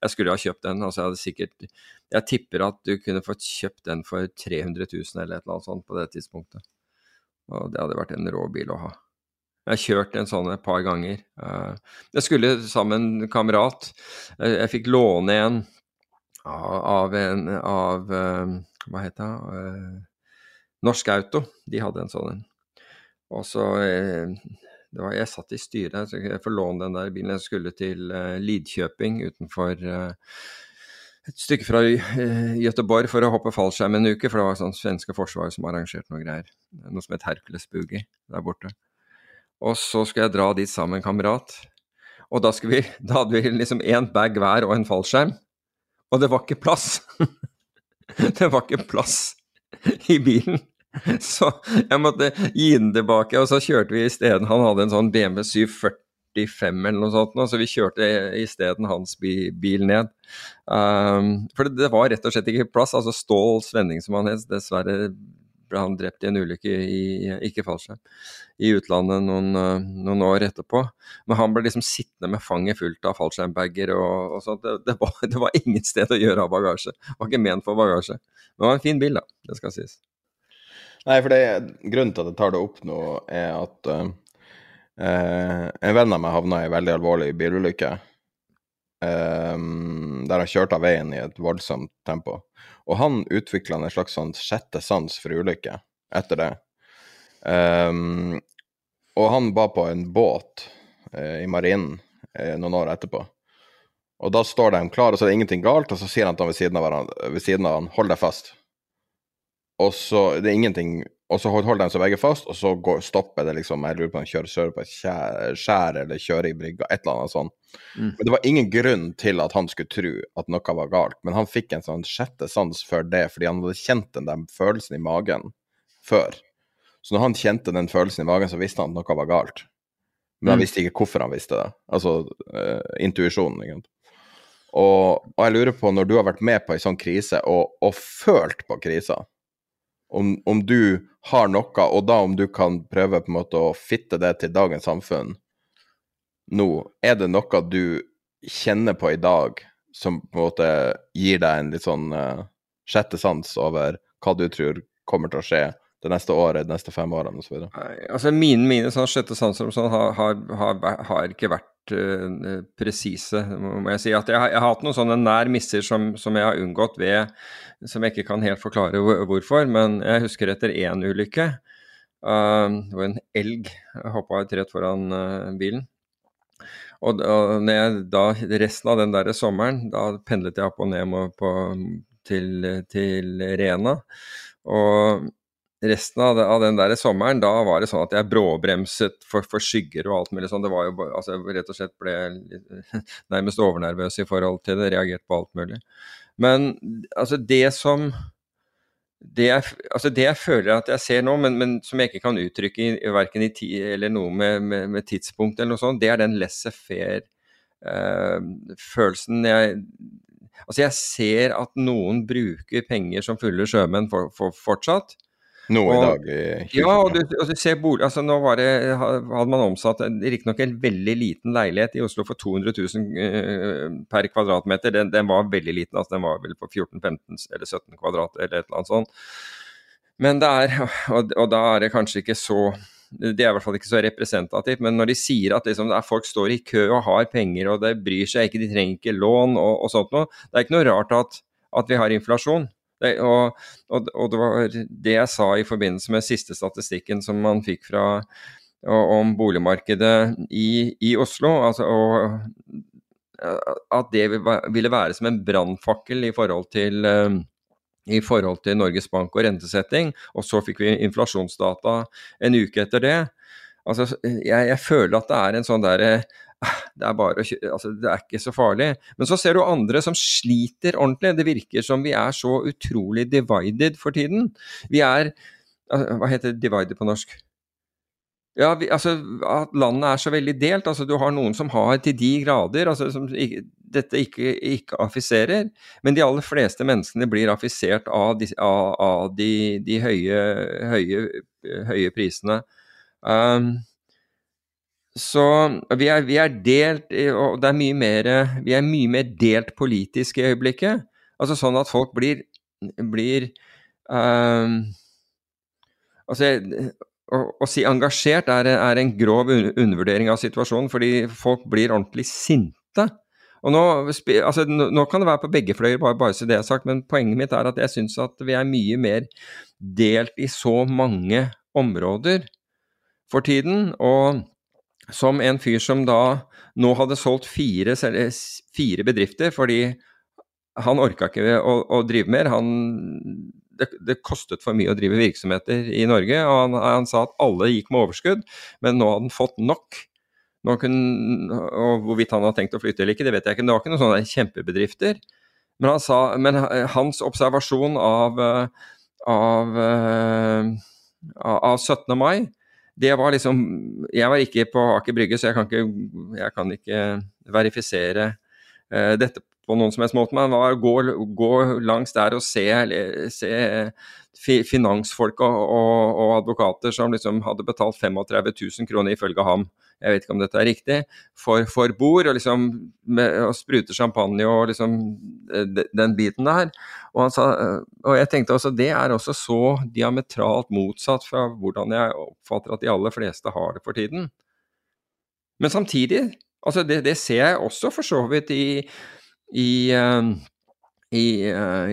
jeg skulle ha kjøpt den. altså Jeg hadde sikkert Jeg tipper at du kunne fått kjøpt den for 300 000 eller et eller annet sånt på det tidspunktet. Og det hadde vært en rå bil å ha. Jeg har kjørt en sånn et par ganger. Eh, jeg skulle sammen med en kamerat. Jeg fikk låne en av en av eh, Hva het det? Norsk Auto. De hadde en sånn en. Og så eh, var, Jeg satt i styret, så jeg får låne den der bilen. Jeg skulle til Lidkjøping utenfor et stykke fra Gøteborg for å hoppe fallskjerm en uke, for det var sånn svenske forsvaret som arrangerte noe greier. Noe som het Hercules Boogie der borte. Og så skulle jeg dra dit sammen med en kamerat. Og da, vi, da hadde vi liksom én bag hver og en fallskjerm. Og det var ikke plass! det var ikke plass i bilen. Så jeg måtte gi den tilbake, og så kjørte vi isteden Han hadde en sånn BMW 745 eller noe sånt, så vi kjørte isteden hans bil ned. Um, for det, var rett og slett ikke plass. Altså Stål Svenning, som han het, dessverre ble han drept i en ulykke i ikke fallskjerm, i utlandet noen, noen, år etterpå. Men han ble liksom sittende med fanget fullt av fallskjermbager og, og. Det, det, var, det, var, ingen sted å gjøre av bagasje. Det var ikke ment for bagasje. Men det var en fin bil, da. Det skal sies. Nei, for det, grunnen til at jeg tar det opp nå, er at uh, en venn av meg havna i veldig alvorlig bilulykke. Um, der han kjørte av veien i et voldsomt tempo. Og han utvikla en slags sånn sjette sans for ulykker etter det. Um, og han var på en båt eh, i marinen eh, noen år etterpå. Og da står de klare, og så er det ingenting galt, og så sier han til han ved siden av, hverandre, ved siden av han, hold deg fast og så det er ingenting og så holder de seg begge fast, og så går, stopper det liksom Jeg lurer på om de kjører sør på et skjær, eller kjører i brygga, et eller annet sånt. Mm. Men det var ingen grunn til at han skulle tro at noe var galt, men han fikk en sånn sjette sans for det, fordi han hadde kjent den der følelsen i magen før. Så når han kjente den følelsen i magen, så visste han at noe var galt. Men han mm. visste ikke hvorfor han visste det. Altså uh, intuisjonen. Ikke sant? Og, og, jeg lurer på, når du har vært med på ei sånn krise, og, og følt på krisa om, om, du har noe, og da om du kan prøve på en måte å fitte det til dagens samfunn nå, er det noe du kjenner på i dag som på en måte gir deg en litt sånn uh, sjette sans over hva du tror kommer til å skje det neste året, de neste fem årene osv.? Altså, mine, mine sånn sjette sanser sånn, har, har, har, har, ikke vært uh, presise, må jeg si. At jeg, jeg, har hatt noen sånne nær misser som, som, jeg har unngått ved Som jeg ikke kan helt forklare hvorfor, men jeg husker etter én ulykke uh, hvor en elg hoppa rett foran uh, bilen. Og, og jeg, da, resten av den der sommeren, da pendlet jeg opp og ned på, til, til Rena. Og resten av, av, den der sommeren, da var det sånn at jeg bråbremset for, for skygger og alt mulig sånn. Det var jo altså, rett og slett ble litt, nærmest overnervøs i forhold til det, reagert på alt mulig. Men altså det som det jeg, altså det jeg føler at jeg ser nå, men, men som jeg ikke kan uttrykke i, verken i tid eller noe med, med, med, tidspunkt eller noe sånt, det er den laissez-faire-følelsen eh, jeg Altså jeg ser at noen bruker penger som fulle sjømenn for, for, fortsatt. Nå i dag? ja, og du, og du, ser bolig, altså nå var det, hadde man omsatt riktignok en veldig liten leilighet i Oslo for 200 000 uh, per kvadratmeter. Den, den, var veldig liten, altså den var vel på 14-15 eller 17 kvadrat eller et eller annet sånt. Men det er, og, og, da er det kanskje ikke så det er i hvert fall ikke så representativt, men når de sier at liksom, folk står i kø og har penger og det bryr seg ikke, de trenger ikke lån og, og sånt noe, det er ikke noe rart at, at vi har inflasjon. Det, og, og, og, det var det jeg sa i forbindelse med siste statistikken som man fikk fra, om boligmarkedet i, i Oslo. Altså, og at det ville være som en brannfakkel i forhold til i forhold til Norges Bank og rentesetting, og så fikk vi inflasjonsdata en uke etter det. Altså, jeg, jeg føler at det er en sånn derre det er, bare, altså, det er ikke så farlig. Men så ser du andre som sliter ordentlig. Det virker som vi er så utrolig divided for tiden. Vi er Hva heter divided på norsk? Ja, vi, altså At landet er så veldig delt. altså Du har noen som har til de grader altså som dette ikke, ikke affiserer, men de aller fleste menneskene blir affisert av de, av, av de, de høye, høye, høye, prisene. Um, så vi er, vi er, delt, og det er mye mer Vi er mye mer delt politisk i øyeblikket. Altså sånn at folk blir, blir um, Altså å, å, si engasjert er, er, en grov undervurdering av situasjonen, fordi folk blir ordentlig sinte. Og nå, altså, nå kan det være på begge fløyer, bare, bare så det er sagt, men poenget mitt er at jeg syns at vi er mye mer delt i så mange områder for tiden. Og som en fyr som da nå hadde solgt fire, fire bedrifter fordi han orka ikke å, å, drive mer. Han, det, det, kostet for mye å drive virksomheter i Norge, og han, han, sa at alle gikk med overskudd, men nå hadde han fått nok. Kunne, og Hvorvidt han har tenkt å flytte eller ikke, det vet jeg ikke. Det var ikke noen sånne kjempebedrifter. Men, han sa, men hans observasjon av, av, av 17. mai det var liksom Jeg var ikke på Aker Brygge, så jeg kan ikke, jeg kan ikke verifisere uh, dette på noen som helst måte. Men var gå, gå langs der og se, se finansfolk og, og, og, advokater som liksom hadde betalt 35 000 kroner ifølge ham jeg vet ikke om dette er riktig, for, for bord, og liksom med, og spruter champagne og liksom eh, den biten der. Og, sa, eh, og, jeg tenkte også det er også så diametralt motsatt fra hvordan jeg oppfatter at de aller fleste har det for tiden. Men samtidig, altså det, det ser jeg også for så vidt i, i, uh, i,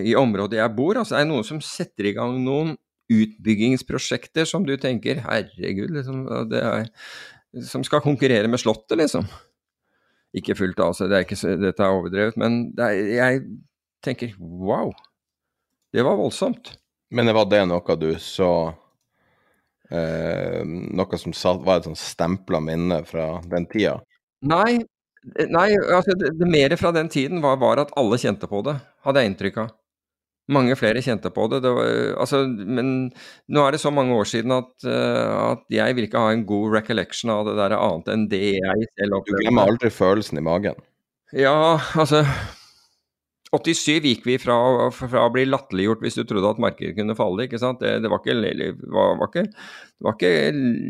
i området jeg bor. Altså er det noen som setter i gang noen utbyggingsprosjekter som du tenker herregud, liksom, det er, som skal konkurrere med Slottet, liksom. Ikke fullt seg, det er ikke, dette er overdrevet, men er, jeg tenker wow, det var voldsomt. Men var det noe du så eh, Noe som var et sånn stempla minne fra den tida? Nei, nei altså det, det mer fra den tiden var, var, at alle kjente på det, hadde jeg inntrykk av. Mange flere kjente på det. det var, altså, men nå er det så mange år siden at, uh, at, jeg vil ikke ha en god recollection av det der annet enn det jeg selv opplevde. Du glemmer aldri følelsen i magen? Ja, altså 87 gikk vi fra, fra å bli latterliggjort hvis du trodde at markedet kunne falle. ikke sant? Det, det, var, ikke, var, var, ikke, det var, ikke,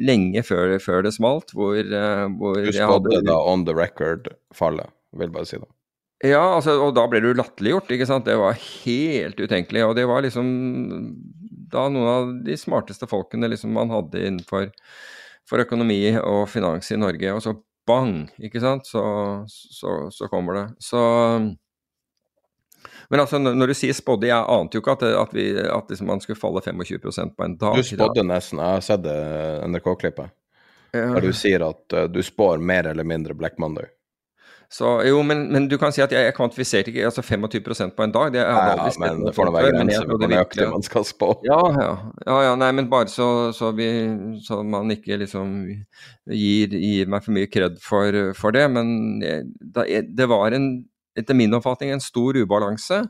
lenge før, før det smalt hvor, uh, hvor Du spådde da on the record fallet, vil bare si det. Ja, altså, og da ble du latterliggjort, ikke sant. Det var helt utenkelig. Og det var liksom da noen av de smarteste folkene liksom man hadde innenfor for økonomi og finans i Norge, og så bang, ikke sant, så, så, så kommer det. Så men altså, når du sier spådde, jeg ante jo ikke at, at, vi, at liksom man skulle falle 25% på en dag. Du spådde nesten, jeg har sett NRK-klippet, ja. der du sier at uh, du spår mer eller mindre Black Monday. Så jo, men, men, du kan si at jeg, jeg kvantifiserte ikke altså 25% på en dag. Det hadde aldri. Ja, men det får da være grenser for hvor nøyaktig man skal spå. Ja, ja, ja, ja. Nei, men bare så, så, vi, så man ikke liksom gir, gir, meg for mye kred for, for det. Men det, det var en, etter min oppfatning en stor ubalanse,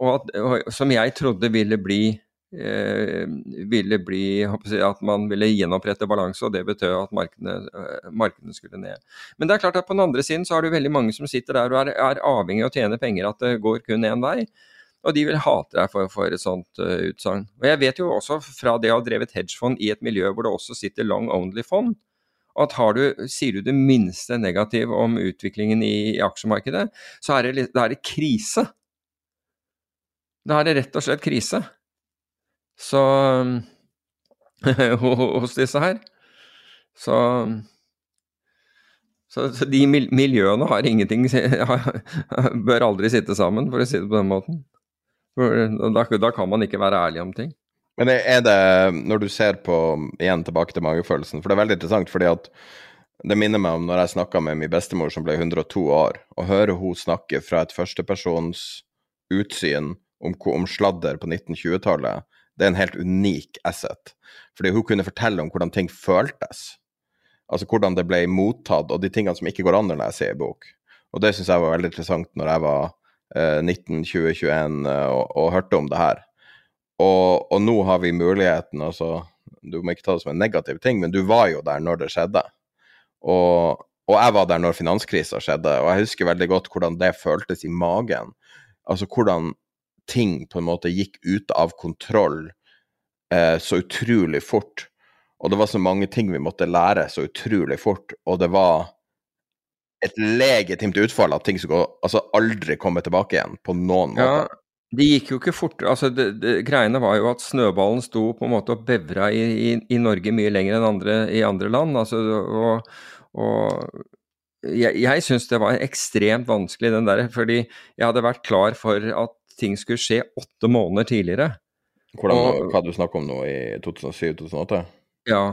og at, og, som jeg trodde ville bli ville bli At man ville gjenopprette balanse, og det betød at markedene, eh, markedene, skulle ned. Men det er klart at på den andre siden så har du veldig mange som sitter der og er, er avhengig av å tjene penger, at det går kun én vei. Og de vil hate deg for, for et sånt uh, utsagn. Og jeg vet jo også fra det å ha drevet hedgefond i et miljø hvor det også sitter long only-fond, at har du, sier du det minste negativ om utviklingen i, i aksjemarkedet, så er det, da er det krise. Da er det rett og slett krise. Så hos disse her. Så, så, så de miljøene har ingenting Bør aldri sitte sammen, for å si det på den måten. Da, da, kan man ikke være ærlig om ting. Men er det, når du ser på, igjen tilbake til magefølelsen, for det er veldig interessant fordi at det minner meg om når jeg snakka med min bestemor som ble 102 år, og hører hun snakke fra et førstepersons utsyn om, om sladder på 1920-tallet, det er en helt unik asset. Fordi hun kunne fortelle om hvordan ting føltes. Altså hvordan det ble mottatt, og de tingene som ikke går an når jeg ser i bok. Og det syns jeg var veldig interessant når jeg var eh, 19-20-21 eh, og, og hørte om det her. Og, og, nå har vi muligheten, altså Du må ikke ta det som en negativ ting, men du var jo der når det skjedde. Og, og jeg var der når finanskrisa skjedde, og jeg husker veldig godt hvordan det føltes i magen. Altså hvordan ting på en måte gikk ut av kontroll eh, så utrolig fort. Og det var så mange ting vi måtte lære så utrolig fort, og det var et legitimt utfall av ting skulle altså aldri kommer tilbake igjen på noen måte. Ja, det gikk jo ikke fort. altså det, det, Greiene var jo at snøballen sto på en måte og bevra i, i, i Norge mye lenger enn andre, i andre land. altså og, og jeg, jeg syns det var ekstremt vanskelig, den der, fordi jeg hadde vært klar for at ting skulle skje åtte måneder tidligere. Hvordan, og, hva du snakker om nå, i 2007-2008? Ja,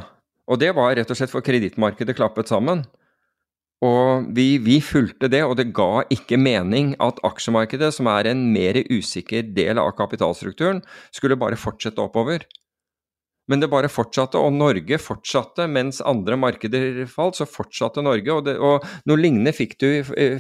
og det var rett og slett for kredittmarkedet klappet sammen. Og vi, vi, fulgte det, og det ga ikke mening at aksjemarkedet, som er en mer usikker del av kapitalstrukturen, skulle bare fortsette oppover. Men det bare fortsatte, og Norge fortsatte. Mens andre markeder falt, så fortsatte Norge. Og, det, og noe lignende fikk du,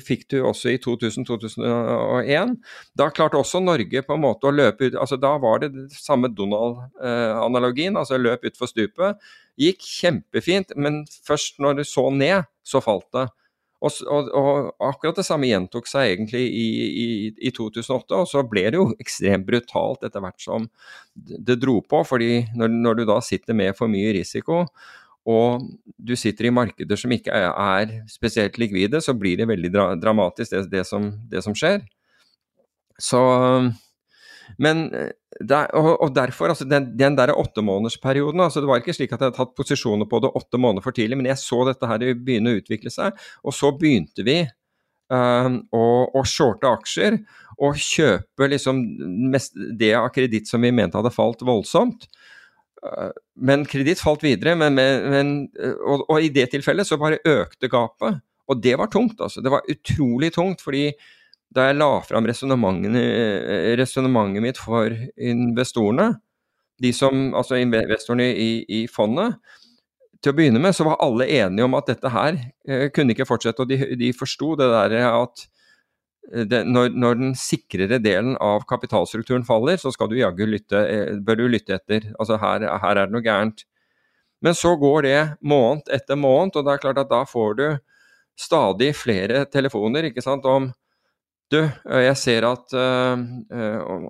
fikk du, også i 2000-2001. Da klarte også Norge på en måte å løpe ut altså Da var det samme Donald-analogien, altså løp utfor stupet. Gikk kjempefint, men først når du så ned, så falt det. Og, og, og, akkurat det samme gjentok seg egentlig i, i, i, 2008, og så ble det jo ekstremt brutalt etter hvert som det dro på. fordi når, når, du da sitter med for mye risiko, og du sitter i markeder som ikke er, spesielt likvide, så blir det veldig dra, dramatisk det, det, som, det som skjer. Så men eh, og, derfor, altså den, den der åttemånedersperioden altså Det var ikke slik at jeg hadde tatt posisjoner på det åtte måneder for tidlig, men jeg så dette her begynne å utvikle seg. Og så begynte vi uh, å, å shorte aksjer og kjøpe liksom mest, det av kreditt som vi mente hadde falt voldsomt. Uh, men kreditt falt videre, men, men, og, og, i det tilfellet så bare økte gapet. Og det var tungt, altså. Det var utrolig tungt, fordi da jeg la fram resonnementet mitt for investorene, de som, altså investorene i, i, fondet, til å begynne med så var alle enige om at dette her eh, kunne ikke fortsette. Og de, de forsto det der at eh, det, når, når, den sikrere delen av kapitalstrukturen faller, så skal du jaggu lytte, eh, bør du lytte etter. Altså her, her er det noe gærent. Men så går det måned etter måned, og det er klart at da får du stadig flere telefoner ikke sant, om du, eh, jeg ser at uh,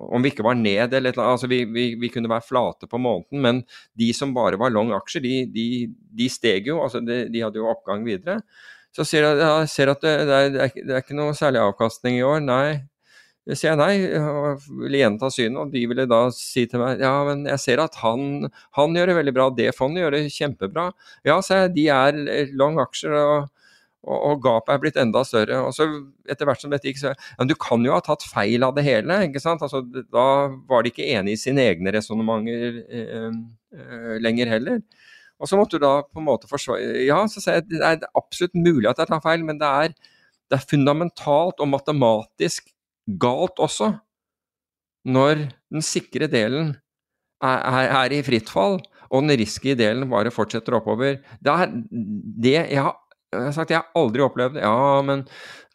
om vi ikke var ned eller noe, altså vi, vi, vi, kunne være flate på måneden, men de som bare var long aksjer, de, de, de steg jo. altså de, de, hadde jo oppgang videre. Så ser jeg, jeg ser at det, det, er, det, er, ikke noe særlig avkastning i år. Nei. Jeg sier nei, og vil gjenta synet, og de ville da si til meg ja, men jeg ser at han, han gjør det veldig bra, det fondet gjør det kjempebra. Ja, så jeg, de er long aksjer. og og, og, gapet er blitt enda større. og så Etter hvert som dette gikk, så ja, Du kan jo ha tatt feil av det hele. ikke sant? Altså, da var de ikke enige i sine egne resonnementer eh, eh, lenger heller. Og så måtte du da på en måte forsvare Ja, så sier jeg det er absolutt mulig at jeg tar feil, men det er, det er fundamentalt og matematisk galt også når den sikre delen er, er, er i fritt fall, og den risky delen bare fortsetter oppover. Det er det jeg har jeg har sagt jeg har aldri opplevd det. Ja, men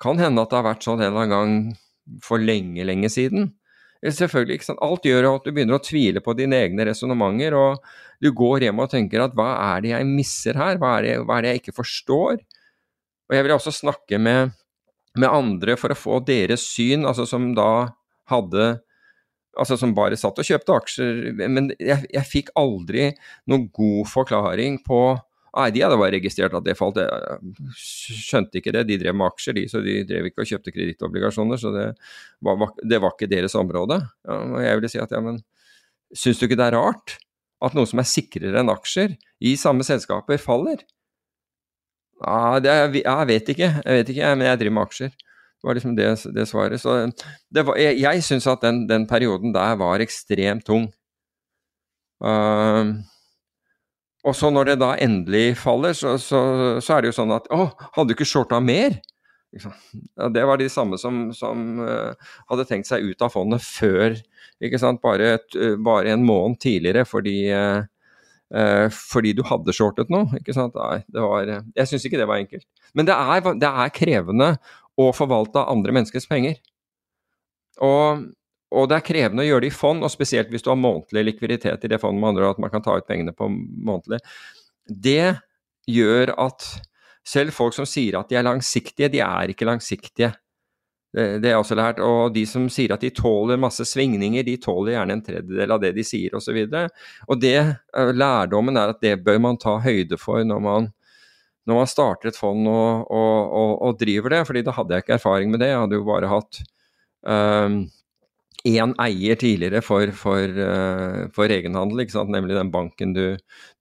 kan hende at det har vært sånn en eller annen gang for lenge, lenge siden. Selvfølgelig, ikke sant? Alt gjør at du begynner å tvile på dine egne resonnementer, og du går hjem og tenker at hva er det jeg misser her, hva er det, hva er det jeg ikke forstår? Og jeg vil også snakke med, med andre for å få deres syn, altså som da hadde Altså som bare satt og kjøpte aksjer, men jeg, jeg fikk aldri noen god forklaring på Nei, de hadde bare registrert at det falt. Jeg skjønte ikke det. De drev med aksjer, de, så de drev ikke og kjøpte kredittobligasjoner. Så det var, det var, ikke deres område. Ja, og jeg ville si at ja, men syns du ikke det er rart at noe som er sikrere enn aksjer i samme selskaper, faller? Ja, det, jeg vet ikke, jeg vet ikke, men jeg driver med aksjer. Det var liksom det, det svaret. Så det var, jeg, jeg syns at den, den perioden der var ekstremt tung. Uh, og så når det da endelig faller, så, så, så, er det jo sånn at Å, hadde du ikke shorta mer? Ja, det var de samme som, som uh, hadde tenkt seg ut av fondet før? Bare, et, uh, bare en måned tidligere fordi, uh, fordi du hadde shortet noe. ikke sant? Nei, var, jeg syns ikke det var enkelt. Men det er, det er krevende å forvalte andre menneskers penger. Og og det er krevende å gjøre det i fond, og spesielt hvis du har månedlig likviditet i det fondet, med andre at man kan ta ut pengene på månedlig. Det gjør at selv folk som sier at de er langsiktige, de er ikke langsiktige. Det, det er også lært. Og de som sier at de tåler masse svingninger, de tåler gjerne en tredjedel av det de sier osv. Og, så og det, eh, lærdommen er at det bør man ta høyde for når man, når man starter et fond og, og, og, driver det. fordi da hadde jeg ikke erfaring med det. Jeg hadde jo bare hatt um, én eier tidligere for, for, uh, for egenhandel, nemlig den banken du,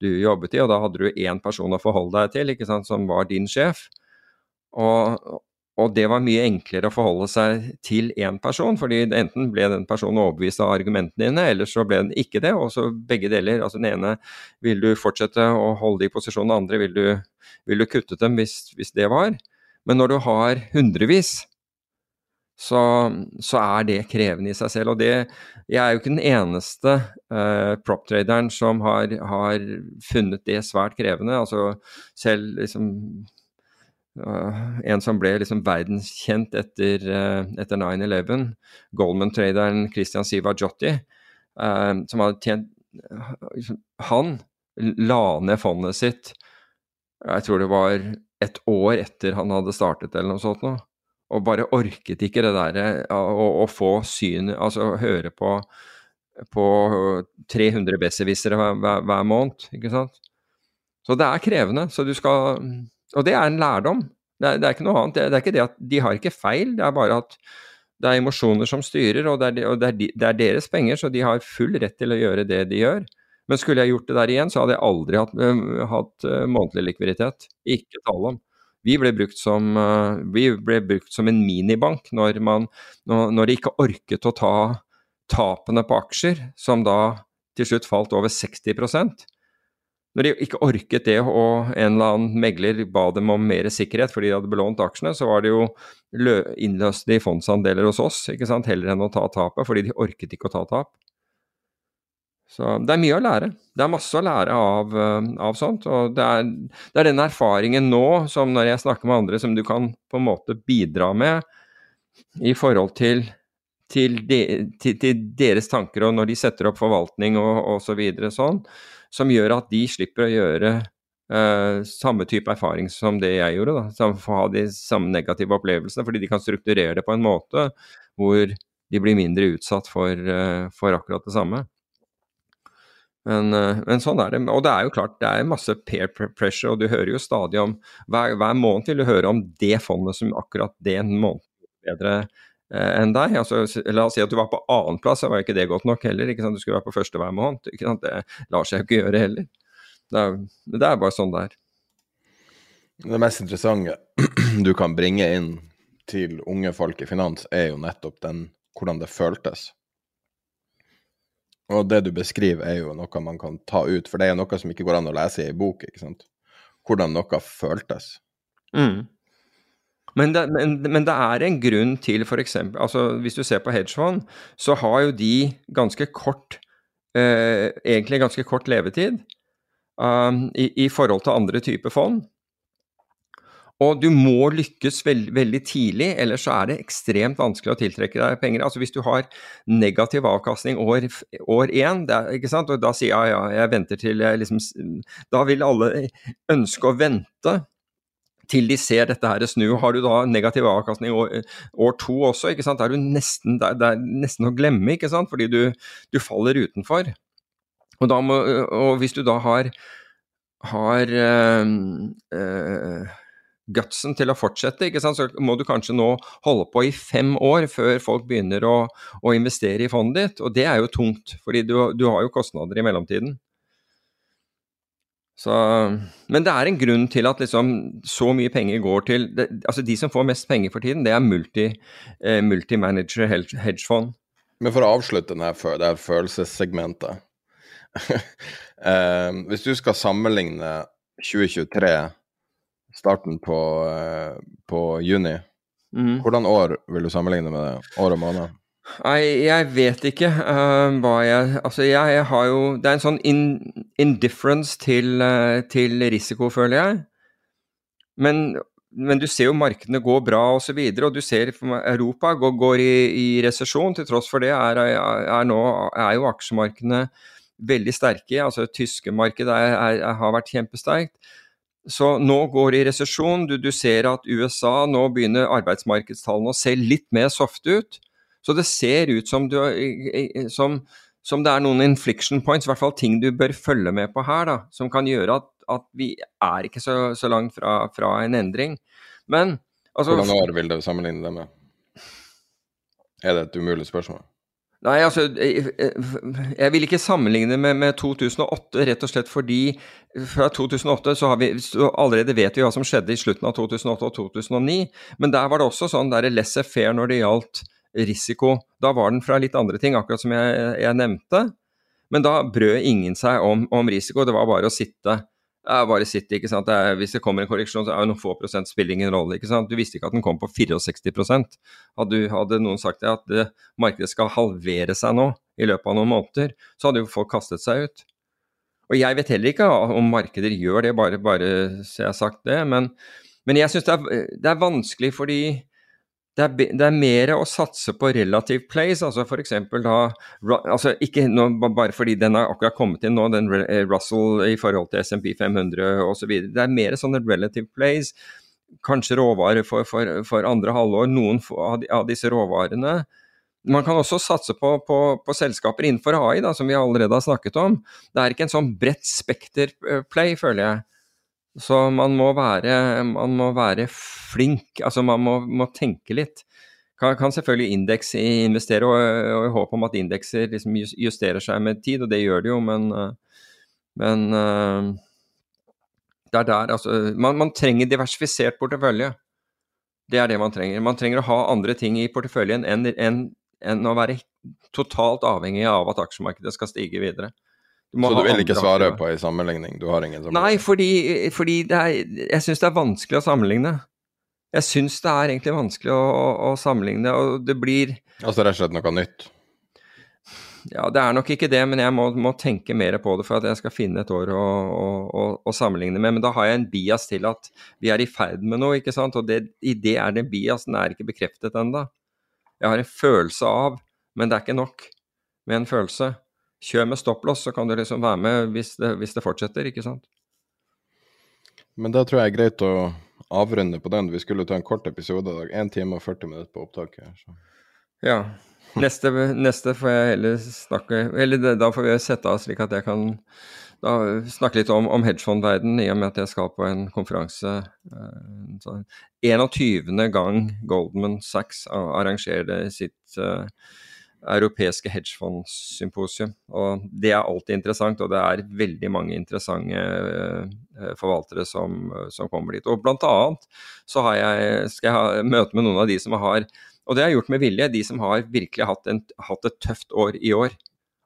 du, jobbet i. og Da hadde du én person å forholde deg til, som var din sjef. Og, og, det var mye enklere å forholde seg til én person, fordi enten ble den personen overbevist av argumentene dine, eller så ble den ikke det. Og så begge deler. altså Den ene vil du fortsette å holde i posisjon, den andre vil du, vil du kutte dem hvis, hvis det var. Men når du har hundrevis, så, så, er det krevende i seg selv. Og det, jeg er jo ikke den eneste uh, prop-traderen som har, har, funnet det svært krevende. Altså selv liksom uh, En som ble liksom verdenskjent etter, uh, etter 9-11, Goldman-traderen Christian Siva Jotti, som hadde tjent liksom, Han la ned fondet sitt, jeg tror det var et år etter han hadde startet eller noe sånt noe og bare orket ikke det derre å, å, få syn Altså høre på, på 300 besserwissere hver, hver, hver, måned, ikke sant. Så det er krevende. Så du skal Og det er en lærdom. Det er, det er ikke noe annet. Det, det, er ikke det at de har ikke feil, det er bare at det er emosjoner som styrer, og, det er, og er, det er, deres penger, så de har full rett til å gjøre det de gjør. Men skulle jeg gjort det der igjen, så hadde jeg aldri hatt, hatt månedlig likviditet. Ikke tale om. Vi ble brukt som, eh, ble brukt som en minibank når, man, når de ikke orket å ta tapene på aksjer, som da til slutt falt over 60% Når de ikke orket det og en eller annen megler ba dem om mer sikkerhet fordi de hadde belånt aksjene, så var det jo innløst i fondsandeler hos oss, ikke sant, heller enn å ta tapet, fordi de orket ikke å ta tap. Så det er mye å lære. Det er masse å lære av, eh, av sånt. Og det er, det er, den erfaringen nå, som når jeg snakker med andre, som du kan på en måte bidra med i forhold til, til, de, til, til deres tanker og når de setter opp forvaltning og osv. Så videre, sånn, som gjør at de slipper å gjøre uh, samme type erfaring som det jeg gjorde. Da, som ha de samme negative opplevelsene, fordi de kan strukturere det på en måte hvor de blir mindre utsatt for, uh, for akkurat det samme. Men, eh, men, sånn er det. Og det er jo klart, det er masse peer pressure, og du hører jo stadig om Hver, hver måned vil du høre om det fondet som akkurat den måneden er bedre eh, enn deg. Altså, la oss si at du var på annenplass, så var ikke det godt nok heller. Du skulle være på første hver måned. Det lar seg jo ikke gjøre heller. Det er, det er bare sånn det er. Det mest interessante du kan bringe inn til unge folk i finans, er jo nettopp den hvordan det føltes. Og det du beskriver, er jo noe man kan ta ut, for det er noe som ikke går an å lese i bok. ikke sant? Hvordan noe føltes. Mm. Men, det, men, men det, er en grunn til f.eks. Altså, hvis du ser på hedgefond, så har jo de ganske kort eh, Egentlig ganske kort levetid um, i, i, forhold til andre typer fond. Og du må lykkes veld, veldig tidlig, ellers så er det ekstremt vanskelig å tiltrekke deg penger. Altså Hvis du har negativ avkastning år, år én, ikke sant? og da sier jeg ja, jeg venter til jeg liksom Da vil alle ønske å vente til de ser dette her snu. Har du da negativ avkastning år, år to også, ikke sant? Er du nesten, det er nesten å glemme, ikke sant? fordi du, du faller utenfor. Og, må, og, hvis du da har, har øh, øh, gutsen til å fortsette, ikke sant? så må du kanskje nå holde på i fem år før folk begynner å, å investere i fondet ditt. Og det er jo tungt, fordi du, du har jo kostnader i mellomtiden. Så, men det er en grunn til at liksom så mye penger går til det, altså De som får mest penger for tiden, det er multi, eh, multimanager hedgefond. Men for å avslutte denne, det her følelsessegmentet Eh, hvis du skal sammenligne 2023, starten på, eh, på juni, Mm. hvordan år vil du sammenligne med det? År og måned? Nei, jeg vet ikke uh, hva jeg Altså, jeg, jeg har jo Det er en sånn in, indifference til, uh, til risiko, føler jeg. Men, men du ser jo markedene går bra osv., og, så videre, og du ser Europa går, går i, i resesjon. Til tross for det er, er, nå, er jo aksjemarkedene veldig sterke. altså tyske markedet har vært kjempesterkt. Så nå går det i resesjon. Du, du ser at USA nå begynner arbeidsmarkedstallene å se litt mer softe ut. Så det ser ut som, du, som, som det er noen infliction points, i hvert fall ting du bør følge med på her, da, som kan gjøre at, at vi er ikke så, så langt fra, fra, en endring. Men altså Hvordan år vil du sammenligne det med? Er det et umulig spørsmål? Nei, altså Jeg, jeg vil ikke sammenligne med, med 2008, rett og slett fordi fra 2008 så har vi så allerede vet vi hva som skjedde i slutten av 2008 og 2009. Men der var det også sånn der laissez faire når det gjaldt risiko. Da var den fra litt andre ting, akkurat som jeg, jeg nevnte. Men da brød ingen seg om, om risiko, det var bare å sitte. Ja, bare City, ikke sant. Det er, hvis det kommer en korreksjon, så er jo noen få prosent spiller ingen rolle. ikke sant? Du visste ikke at den kom på 64% Hadde, hadde noen sagt det, at det, markedet skal halvere seg nå i løpet av noen måneder, så hadde jo folk kastet seg ut. Og jeg vet heller ikke om markeder gjør det, bare, bare så jeg har sagt det. Men, men jeg syns det, det, er vanskelig fordi det er, det er, mer å satse på relative plays, altså f.eks. da altså Ikke nå, bare fordi den har akkurat kommet inn nå, den Russell i forhold til SMP 500 osv. Det er mer sånne relative plays. Kanskje råvarer for, for, for andre halvår, noen av, disse råvarene. Man kan også satse på, på, på selskaper innenfor AI, da, som vi allerede har snakket om. Det er ikke en sånn bredt spekter-play, føler jeg. Så man må være, man må være flink, altså man må, må tenke litt. Kan, kan selvfølgelig indeks investere, og, og i håp om at indekser liksom justerer seg med tid, og det gjør det jo, men, men det er der, altså man, man trenger diversifisert portefølje. Det er det man trenger. Man trenger å ha andre ting i porteføljen enn, enn, enn å være totalt avhengig av at aksjemarkedet skal stige videre. Du så du vil ikke svare på en sammenligning? Du har ingen Nei, fordi, fordi er, jeg syns det er vanskelig å sammenligne. Jeg syns det er egentlig vanskelig å, å, å, sammenligne, og det blir Altså rett og slett noe nytt? Ja, det er nok ikke det, men jeg må, må tenke mer på det for at jeg skal finne et år å, å, sammenligne med. Men da har jeg en bias til at vi er i ferd med noe, ikke sant. Og det, i det er den biasen er ikke bekreftet ennå. Jeg har en følelse av, men det er ikke nok med en følelse. Kjør med stopplås, så kan du liksom være med hvis det, hvis det fortsetter, ikke sant. Men da tror jeg er greit å avrunde på den. Vi skulle ta en kort episode i dag. 1 time og 40 minutter på opptaket. Så. Ja. Neste, neste, får jeg heller snakke Eller da får vi sette av slik at jeg kan snakke litt om, om hedgefondverden, i og med at jeg skal på en konferanse. Eh, 21. gang Goldman Sachs arrangerer sitt uh, europeiske hedgefondsymposium. Og det er alltid interessant, og det er veldig mange interessante uh, forvaltere som, som, kommer dit. Og blant annet så jeg, skal jeg ha møte med noen av de som har og det har jeg gjort med vilje, de som har virkelig hatt, en, hatt et tøft år i år.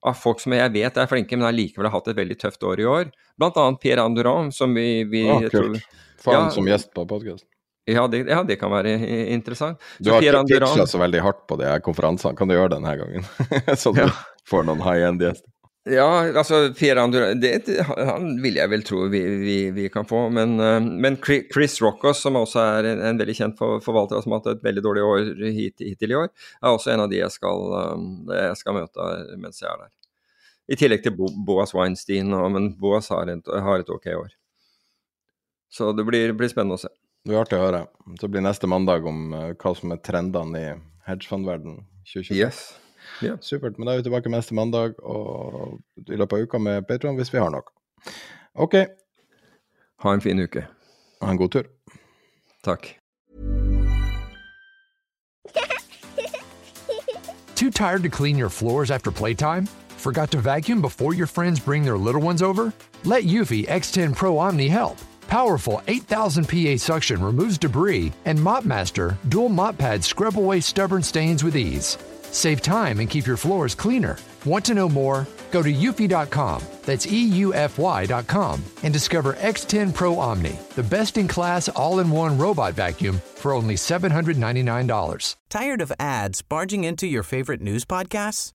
Av folk som jeg vet er flinke, men allikevel har hatt et veldig tøft år i år. Blant annet Pierre Andurand, som vi, vi ah, Kult. Få han ja, som gjest på podkast. Ja, ja, det, kan være interessant. Du har ikke pitcha så veldig hardt på de her konferansene, kan du gjøre det denne gangen? så du ja. får noen high end-gjester. Ja, altså Pierre Andurand det, Han vil jeg vel tro vi, vi, vi kan få. Men, uh, men, Chris Rockos, som også er en, en veldig kjent forvalter, som har hatt et veldig dårlig år hit, hittil i år, er også en av de jeg skal, um, jeg skal møte mens jeg er der. I tillegg til Bo, Boas Weinstein, men Boas har har et, ok år. Så det blir, blir spennende å se. Det blir artig å høre. Så blir neste mandag om uh, hva som er trendene i hedgefondverdenen 2020. Yes. Yeah. Supert. Men da er vi tilbake neste mandag og i løpet av uka med Patron hvis vi har noe. OK. Ha en fin uke. Ha en god tur. Takk. Too tired to clean your floors after playtime? Forgot to vacuum before your friends bring their little ones over? Let Eufy X10 Pro Omni help. Powerful 8000 PA suction removes debris, and MopMaster dual mop pads scrub away stubborn stains with ease. Save time and keep your floors cleaner. Want to know more? Go to eufy.com, that's EUFY.com, and discover X10 Pro Omni, the best in class all in one robot vacuum for only $799. Tired of ads barging into your favorite news podcasts?